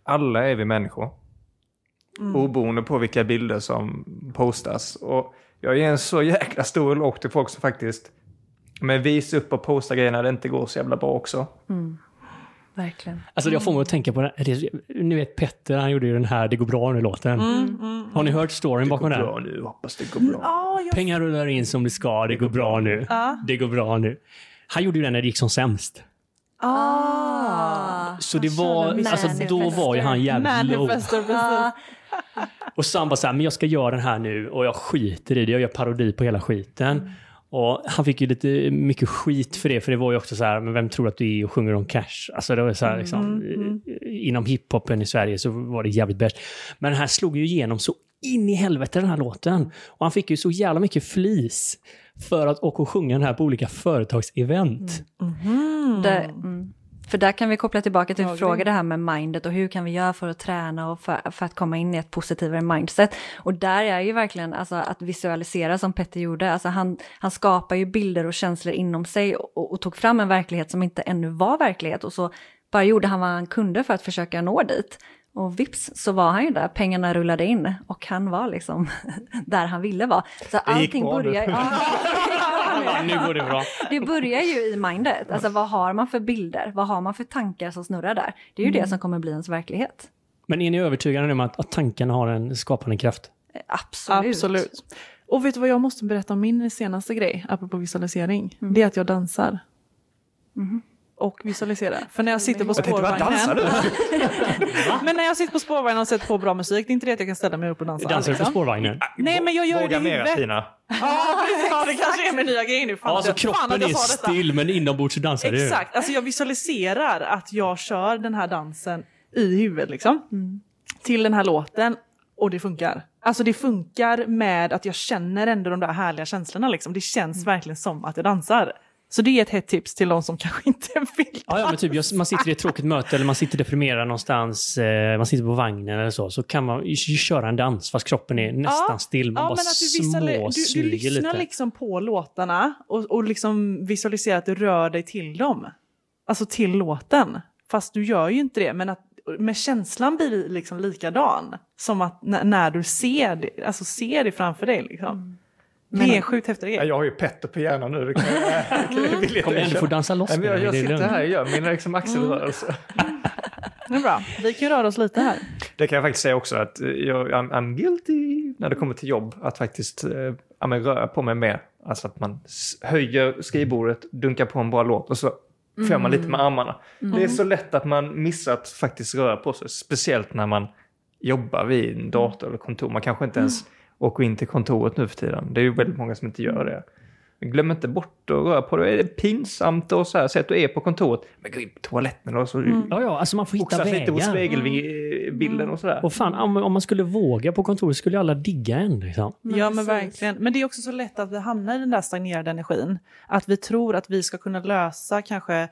alla är vi människor. Mm. Oberoende på vilka bilder som postas. Och jag ger en så jäkla stor eloge till folk som faktiskt men visar upp och postar grejer när det inte går så jävla bra också. Mm. Verkligen. Alltså jag får mig att tänka på, det, ni vet Petter, han gjorde ju den här Det går bra nu-låten. Mm, mm, Har ni hört storyn bakom den? Det går bra nu, hoppas det går bra. Oh, jag... Pengar rullar in som det ska, det, det går bra, bra nu. Uh. Det går bra nu. Han gjorde ju den när det gick som sämst. Ah, så det var, alltså då var ju han jävligt low. Och så han bara så här, men jag ska göra den här nu och jag skiter i det, jag gör parodi på hela skiten. Mm. Och han fick ju lite mycket skit för det, för det var ju också så här, men vem tror att du är och sjunger om cash? Alltså det var så här, mm, liksom, mm. mm. inom hiphopen i Sverige så var det jävligt bäst. Men den här slog ju igenom så in i helvete den här låten. Och han fick ju så jävla mycket flis för att åka och sjunga den här på olika företagsevent. Mm. Mm. Det, mm. För där kan vi koppla tillbaka till fråga det här med mindet och hur kan vi göra för att träna och för, för, att komma in i ett positivare mindset. Och där är ju verkligen alltså, att visualisera som Petter gjorde, alltså han, han skapar ju bilder och känslor inom sig och, och tog fram en verklighet som inte ännu var verklighet och så bara gjorde han vad han kunde för att försöka nå dit. Och vips så var han ju där, pengarna rullade in och han var liksom där han ville vara. Så allting börjar... Ja, nu går det bra. Det börjar ju i mindet, alltså vad har man för bilder, vad har man för tankar som snurrar där? Det är ju mm. det som kommer bli ens verklighet. Men är ni övertygade om att, att tankarna har en skapande kraft? Eh, absolut. Absolut. Och vet du vad jag måste berätta om min senaste grej, apropå visualisering? Mm. Det är att jag dansar. Mm och visualisera. För när jag sitter på spårvagnen... men när jag sitter på spårvagnen och sätter på bra musik, det är inte det att jag kan ställa mig upp och dansa. Dansar du liksom. på spårvagnen? Nej, men jag gör Våga det i huvudet. Tina. Ja, det kanske är min nya grej nu. Fan, ja, så kroppen är still men inombords så dansar du. Exakt, alltså jag visualiserar att jag kör den här dansen i huvudet liksom. Mm. Till den här låten och det funkar. Alltså det funkar med att jag känner ändå de där härliga känslorna liksom. Det känns mm. verkligen som att jag dansar. Så det är ett hett tips till de som kanske inte vill ja, ja, men typ, man sitter i ett tråkigt möte eller man sitter deprimerad någonstans, eh, man sitter på vagnen eller så, så kan man ju köra en dans fast kroppen är nästan ja, still. Man ja, bara men att du, du, du lyssnar lite. liksom på låtarna och, och liksom visualiserar att du rör dig till dem. Alltså till låten. Fast du gör ju inte det, men att med känslan blir liksom likadan. Som att när du ser det, alltså ser det framför dig. Liksom. Mm. Men, det är sjukt häftigt. Jag har ju Petter på hjärnan nu. Det kan jag, kan jag Kom igen, du får dansa loss med Jag, jag sitter här och gör mina liksom axelrörelser. Mm. Det är bra. Vi kan röra oss lite här. Det kan jag faktiskt säga också att jag, I'm, I'm guilty när det kommer till jobb. Att faktiskt äh, röra på mig mer. Alltså att man höjer skrivbordet, dunkar på en bra låt och så mm. får man lite med armarna. Mm. Det är så lätt att man missar att faktiskt röra på sig. Speciellt när man jobbar vid en dator eller kontor. Man kanske inte ens och gå in till kontoret nu för tiden. Det är ju väldigt många som inte gör det. Glöm inte bort att röra på det. Är det pinsamt och så här, säg att du är på kontoret, men gå in på toaletten och så mm. Ja, ja, alltså man får hitta vägar. lite mot spegelbilden mm. och sådär. Och fan, om, om man skulle våga på kontoret skulle alla digga en. Liksom. Ja, men verkligen. Men det är också så lätt att vi hamnar i den där stagnerade energin. Att vi tror att vi ska kunna lösa kanske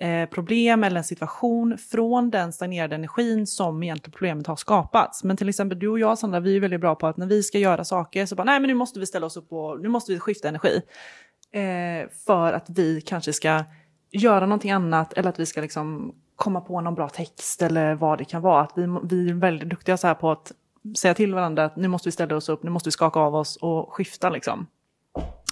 Eh, problem eller en situation från den stagnerade energin som egentligen problemet har skapats. Men till exempel du och jag Sandra, vi är väldigt bra på att när vi ska göra saker så bara nej men nu måste vi ställa oss upp och nu måste vi skifta energi. Eh, för att vi kanske ska göra någonting annat eller att vi ska liksom komma på någon bra text eller vad det kan vara. Att vi, vi är väldigt duktiga så här på att säga till varandra att nu måste vi ställa oss upp, nu måste vi skaka av oss och skifta liksom.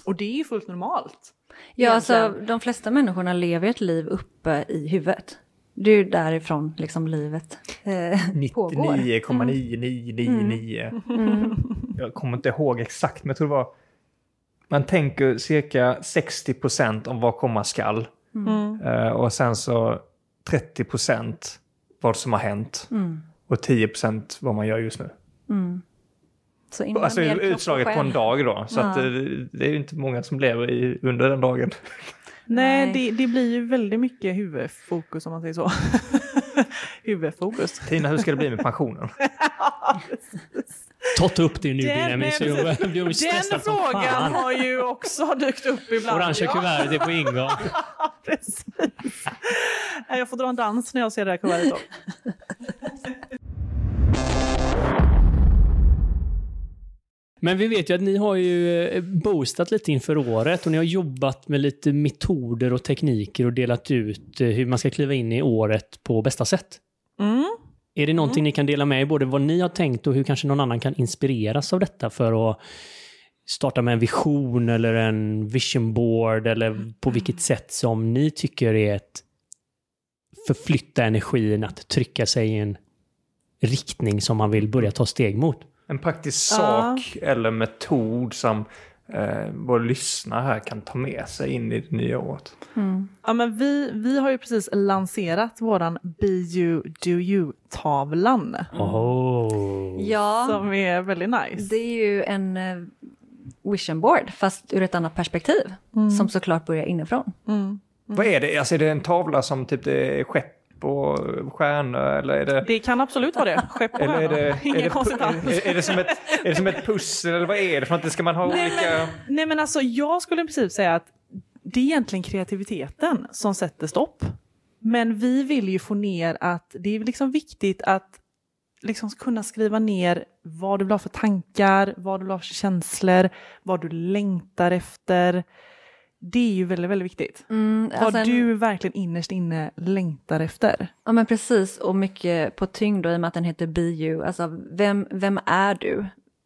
Och det är ju fullt normalt. Ja, alltså de flesta människorna lever ett liv uppe i huvudet. Det är ju därifrån liksom livet eh, pågår. 99,9999. Mm. mm. Jag kommer inte ihåg exakt, men jag tror det var... Man tänker cirka 60 procent om vad komma skall. Mm. Uh, och sen så 30 procent vad som har hänt. Mm. Och 10 procent vad man gör just nu. Mm. Så alltså utslaget på en dag då. Så ja. att det, det är ju inte många som lever i, under den dagen. Nej, Nej. Det, det, blir ju väldigt mycket huvudfokus om man säger så. huvudfokus. Tina, hur ska det bli med pensionen? Ta upp det nu Benjamin så jag blir Den frågan har ju också dykt upp ibland. Orangea kuvertet är på ingång. Precis. Jag får dra en dans när jag ser det här kuvertet. Men vi vet ju att ni har ju eh, boostat lite inför året och ni har jobbat med lite metoder och tekniker och delat ut eh, hur man ska kliva in i året på bästa sätt. Mm. Är det någonting mm. ni kan dela med er, både vad ni har tänkt och hur kanske någon annan kan inspireras av detta för att starta med en vision eller en vision board eller på vilket sätt som ni tycker är ett förflytta energin att trycka sig i en riktning som man vill börja ta steg mot? En praktisk sak ja. eller metod som eh, vår lyssnare här kan ta med sig in i det nya året. Mm. Ja, men vi, vi har ju precis lanserat våran Be You Do You-tavlan. Oh. Ja, som är väldigt nice. Det är ju en uh, vision board fast ur ett annat perspektiv mm. som såklart börjar inifrån. Mm. mm. Vad är det? Alltså är det en tavla som typ det är skepp och stjärnor eller är det... Det kan absolut vara det. Skepp och eller är det, Inget är konstigt alls. Är, är, det som ett, är det som ett pussel eller vad är det för något? Ska man ha nej, olika... Men, nej men alltså jag skulle i princip säga att det är egentligen kreativiteten som sätter stopp. Men vi vill ju få ner att det är liksom viktigt att liksom kunna skriva ner vad du vill ha för tankar, vad du vill ha för känslor, vad du längtar efter. Det är ju väldigt, väldigt viktigt. Mm, alltså Vad du verkligen innerst inne längtar efter. Ja men precis, och mycket på tyngd då, i och med att den heter Be You. Alltså vem, vem är du?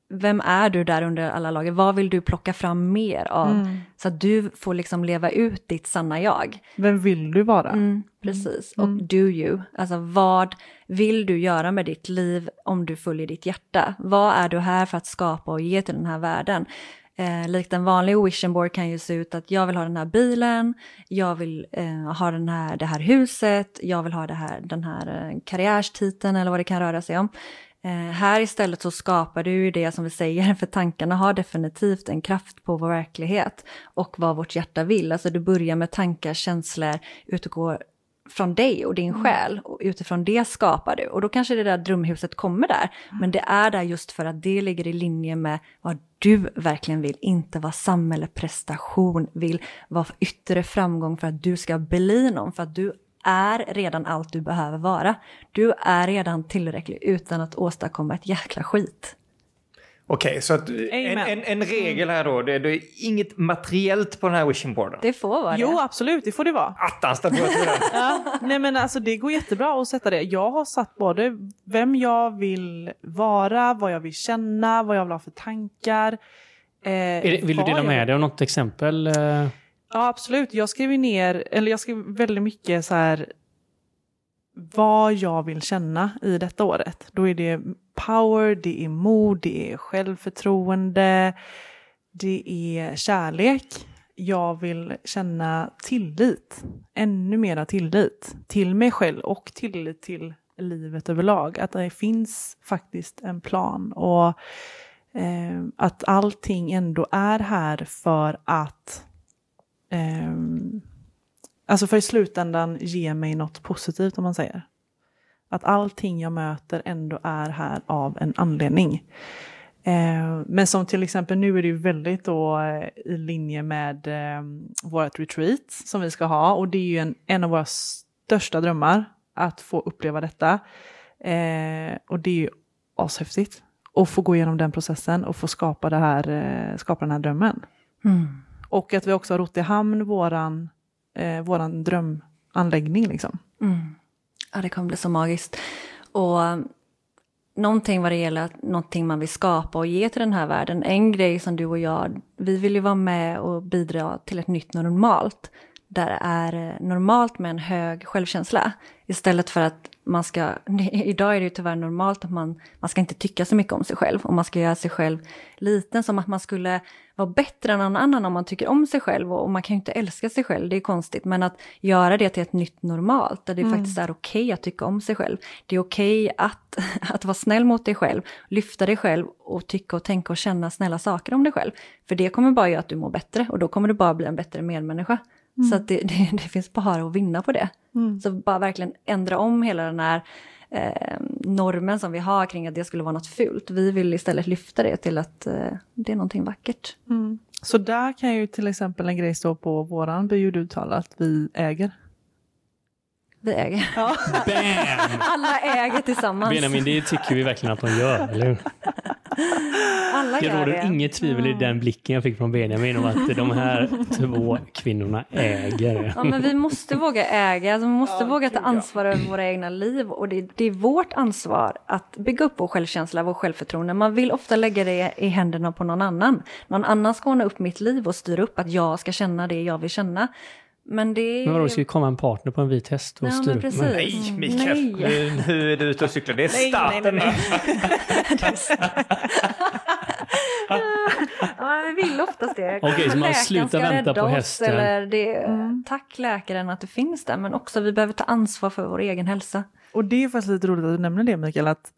Vem är du där under alla lager? Vad vill du plocka fram mer av? Mm. Så att du får liksom leva ut ditt sanna jag. Vem vill du vara? Mm, precis, mm. och do you. Alltså vad vill du göra med ditt liv om du följer ditt hjärta? Vad är du här för att skapa och ge till den här världen? Eh, likt en vanlig vision board kan ju se ut att jag vill ha den här bilen, jag vill eh, ha den här, det här huset, jag vill ha det här, den här eh, karriärstiteln eller vad det kan röra sig om. Eh, här istället så skapar du ju det som vi säger, för tankarna har definitivt en kraft på vår verklighet och vad vårt hjärta vill. Alltså du börjar med tankar, känslor, utgår från dig och din mm. själ och utifrån det skapar du. Och då kanske det där drömhuset kommer där, mm. men det är där just för att det ligger i linje med vad du verkligen vill, inte vad samhälle, prestation vill, vad yttre framgång för att du ska bli någon, för att du är redan allt du behöver vara. Du är redan tillräcklig utan att åstadkomma ett jäkla skit. Okej, okay, så att en, en, en, regel här då, det, det, är inget materiellt på den här wishing boarden? Det får vara det. Jo, absolut, det får det vara. Attans, det ja, Nej men alltså det går jättebra att sätta det. Jag har satt både vem jag vill vara, vad jag vill känna, vad jag vill ha för tankar. Eh, det, vill du dela med dig av något exempel? Eh? Ja, absolut. Jag skriver ner, eller jag skriver väldigt mycket så här vad jag vill känna i detta året. Då är det power, det är mod, det är självförtroende, det är kärlek. Jag vill känna tillit, ännu mera tillit till mig själv och tillit till livet överlag. Att det finns faktiskt en plan och eh, att allting ändå är här för att eh, Alltså för i slutändan ge mig något positivt om man säger. Att allting jag möter ändå är här av en anledning. Eh, men som till exempel nu är det ju väldigt då eh, i linje med eh, vårt retreat som vi ska ha och det är ju en, en av våra största drömmar att få uppleva detta. Och det är ju ashäftigt att få gå igenom den processen och få skapa, det här, skapa den här drömmen. Mm. Och att vi också har rott i hamn våran eh, våran drömanläggning. Liksom. Mm. Ja, det kommer bli så magiskt. Och um, någonting vad det gäller någonting man vill skapa och ge till den här världen. En grej som du och jag, vi vill ju vara med och bidra till ett nytt normalt. Där det är eh, normalt med en hög självkänsla. Istället för att man ska, idag är det ju tyvärr normalt att man, man ska inte tycka så mycket om sig själv och man ska göra sig själv liten som att man skulle vara bättre än någon annan om man tycker om sig själv och, och man kan ju inte älska sig själv, det är konstigt, men att göra det till ett nytt normalt där det mm. faktiskt är okej okay att tycka om sig själv. Det är okej okay att, att vara snäll mot dig själv, lyfta dig själv och tycka och tänka och känna snälla saker om dig själv. För det kommer bara göra att du mår bättre och då kommer du bara bli en bättre medmänniska. Mm. Så det, det, det, finns bara att vinna på det. Mm. Så bara verkligen ändra om hela den här eh, normen som vi har kring att det skulle vara något fult. Vi vill istället lyfta det till att eh, det är någonting vackert. Mm. Så där kan ju till exempel en grej stå på våran bjuduttal att vi äger. Vi äger. Ja. Alla äger tillsammans. Benjamin, det tycker vi verkligen att de gör, eller hur? Alla det råder inget tvivel i den blicken jag fick från Benjamin om att de här två kvinnorna äger. Ja, men vi måste våga äga, alltså, vi måste ja, våga ta ansvar över våra egna liv och det, det, är vårt ansvar att bygga upp vår självkänsla, vår självförtroende. Man vill ofta lägga det i händerna på någon annan. Någon annan ska ordna upp mitt liv och styra upp att jag ska känna det jag vill känna. Men det är... Men vadå, ska vi komma en partner på en vit häst och styra upp Nej, Mikael! Nej. Nu, nu är du ute och cyklar. Det är! Nej, nej, ja, vi vill oftast det. Okej, okay, så man slutar vänta på hästen. Eller det, mm. Tack läkaren att du finns där, men också vi behöver ta ansvar för vår egen hälsa. Och det är faktiskt lite roligt att du nämner det Mikael, att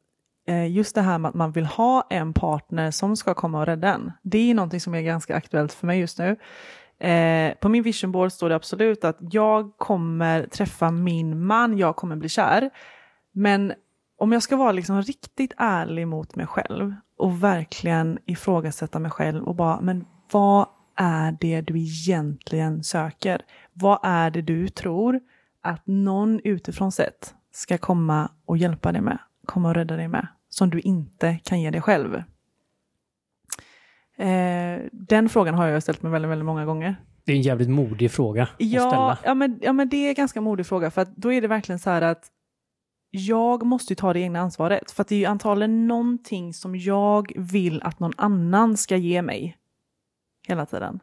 eh, just det här med att man vill ha en partner som ska komma och rädda en. Det är någonting som är ganska aktuellt för mig just nu. Eh, på min vision board står det absolut att jag kommer träffa min man, jag kommer bli kär. Men om jag ska vara liksom riktigt ärlig mot mig själv och verkligen ifrågasätta mig själv och bara, men vad är det du egentligen söker? Vad är det du tror att någon utifrån sett ska komma och hjälpa dig med, komma och rädda dig med, som du inte kan ge dig själv? Eh, den frågan har jag ställt mig väldigt, väldigt många gånger. Det är en jävligt modig fråga ja, att ställa. Ja men, ja, men det är en ganska modig fråga för då är det verkligen så här att jag måste ta det egna ansvaret. För att det är ju antagligen någonting som jag vill att någon annan ska ge mig hela tiden.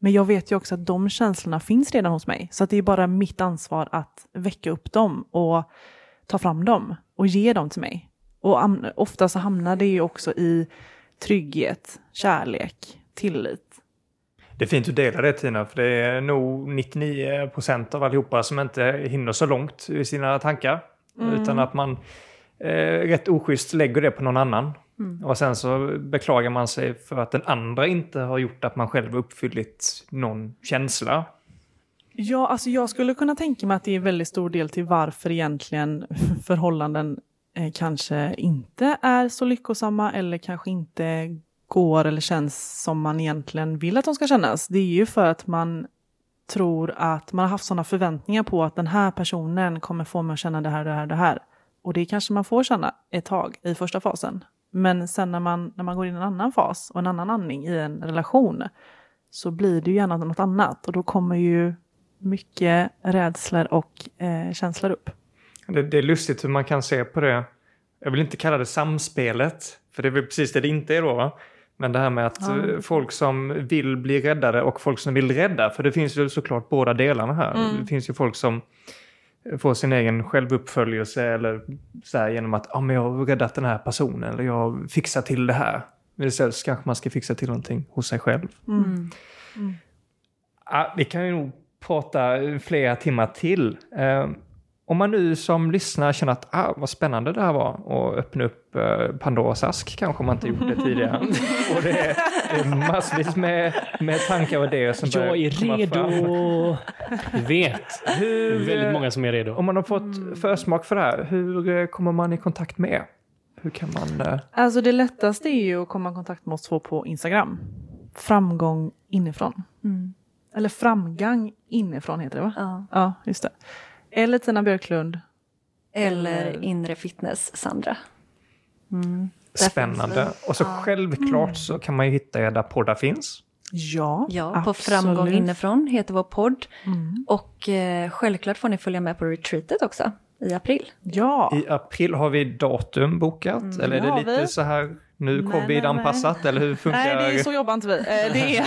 Men jag vet ju också att de känslorna finns redan hos mig. Så det är bara mitt ansvar att väcka upp dem och ta fram dem och ge dem till mig. Och ofta så hamnar det ju också i trygghet, kärlek, tillit. Det är fint att dela det Tina, för det är nog 99 procent av allihopa som inte hinner så långt i sina tankar. Mm. Utan att man eh, rätt oschysst lägger det på någon annan. Mm. Och sen så beklagar man sig för att den andra inte har gjort att man själv uppfyllt någon känsla. Ja, alltså jag skulle kunna tänka mig att det är väldigt stor del till varför egentligen förhållanden Eh, kanske inte är så lyckosamma eller kanske inte går eller känns som man egentligen vill att de ska kännas. Det är ju för att man tror att man har haft sådana förväntningar på att den här personen kommer få mig att känna det här, det här, det här. Och det kanske man får känna ett tag i första fasen. Men sen när man, när man går in i en annan fas och en annan andning i en relation så blir det ju gärna något annat och då kommer ju mycket rädslor och eh, känslor upp. Det, det, är lustigt hur man kan se på det. Jag vill inte kalla det samspelet, för det är väl precis det det inte är då. Va? Men det här med att ja. Eh, folk som vill bli räddade och folk som vill rädda, för det finns ju såklart båda delarna här. Mm. Det finns ju folk som får sin egen självuppföljelse eller så här, genom att ah, men jag har räddat den här personen eller jag har fixat till det här. Men istället så kanske man ska fixa till någonting hos sig själv. Mm. Mm. Ja, vi kan ju nog prata flera timmar till. Uh, om man nu som lyssnare känner att ah, vad spännande det här var och öppna upp uh, Pandoras ask kanske man inte gjort det tidigare. och det är, det är massvis med, med tankar och idéer som Jag är redo! Du vet, hur, det är väldigt många som är redo. Om man har fått försmak för det här, hur eh, kommer man i kontakt med? Hur kan man... Uh... Alltså det lättaste är ju att komma i kontakt med oss två på Instagram. Framgång inifrån. Mm. Eller framgång inifrån heter det va? Ja. Ja, just det. Eller Tina Björklund. Eller Inre Fitness Sandra. Mm. Spännande. Och så ja. självklart så kan man ju hitta er där poddar finns. Ja, ja på absolut. Framgång inifrån heter vår podd. Mm. Och eh, självklart får ni följa med på retreatet också i april. Ja. I april har vi datum bokat, mm, eller är det lite vi. så här nu covid-anpassat eller hur funkar det? Nej, det är så jobbar inte vi. Eh, det är,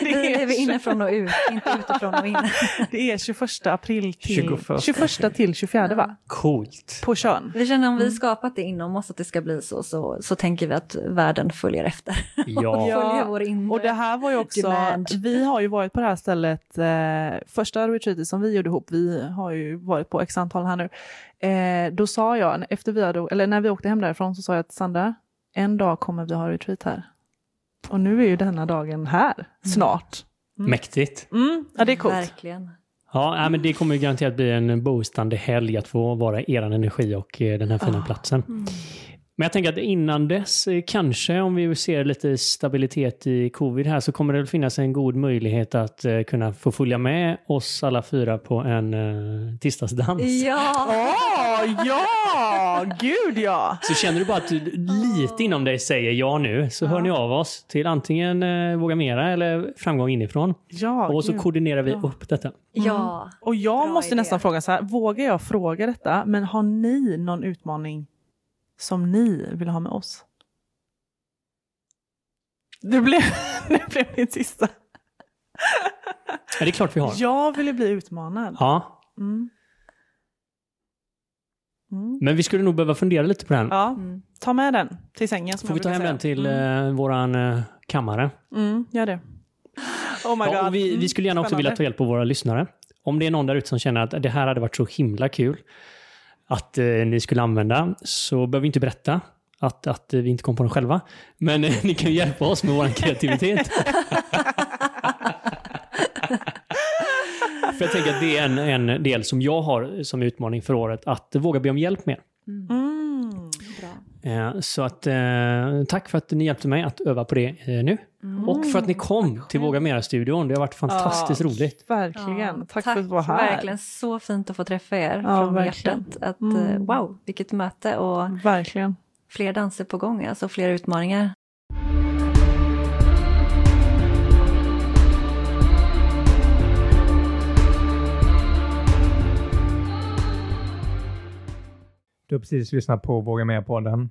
det är, vi inifrån och ut, inte utifrån och in. Det är 21 april till 21, till 24 va? Coolt. På Tjörn. Vi känner om vi mm. skapat det inom oss att det ska bli så, så, så tänker vi att världen följer efter. Ja. följer vår Och det här var ju också, demand. vi har ju varit på det här stället, eh, första retreatet som vi gjorde ihop, vi har ju varit på x antal här nu. Eh, då sa jag, efter vi hade, eller när vi åkte hem därifrån så sa jag till Sandra, en dag kommer vi ha retreat här. Och nu är ju denna dagen här, mm. snart. Mm. Mäktigt. Mm, ja, det är coolt. Verkligen. Ja, men det kommer ju garanterat bli en boostande helg att få vara er energi och eh, den här fina oh. platsen. Mm. Men jag tänker att innan dess, eh, kanske om vi ser lite stabilitet i covid här, så kommer det finnas en god möjlighet att uh, kunna få följa med oss alla fyra på en uh, tisdagsdans. Ja! Oh, ja! Gud ja! Så känner du bara att du lite inom dig säger ja nu, så ja. hör ni av oss till antingen uh, Våga Mera eller Framgång inifrån. Ja, och så Gud. koordinerar vi ja. upp detta. Ja. Mm. Och jag måste idé. nästan fråga så här, vågar jag fråga detta, men har ni någon utmaning som ni vill ha med oss? Det blev, det blev min sista. Ja, det är klart vi har. Jag vill ju bli utmanad. Ja. Mm. Mm. Men vi skulle nog behöva fundera lite på den. Ja, mm. ta med den till sängen. Får vi ta hem säga. den till mm. eh, våran eh, kammare? Mm, gör det. Oh my ja, God. Vi, vi, skulle gärna också vilja ta hjälp av våra lyssnare. Om det är någon där ute som känner att det här hade varit så himla kul att eh, ni skulle använda så behöver vi inte berätta att, att vi inte kom på den själva. Men eh, ni kan hjälpa oss med vår kreativitet. för jag tänker att det är en, en del som jag har som utmaning för året, att våga be om hjälp med. Mm. Eh, så att eh, tack för att ni hjälpte mig att öva på det eh, nu. Mm. Och för att ni kom till Våga Mera-studion. Det har varit fantastiskt ja, roligt. Verkligen. Ja, tack, tack, för att du var här. Verkligen så fint att få träffa er ja, från verkligen. hjärtat. Att, mm. Wow, vilket möte och verkligen. fler danser på gång, alltså fler utmaningar. Du har precis lyssnat på Våga Mer-podden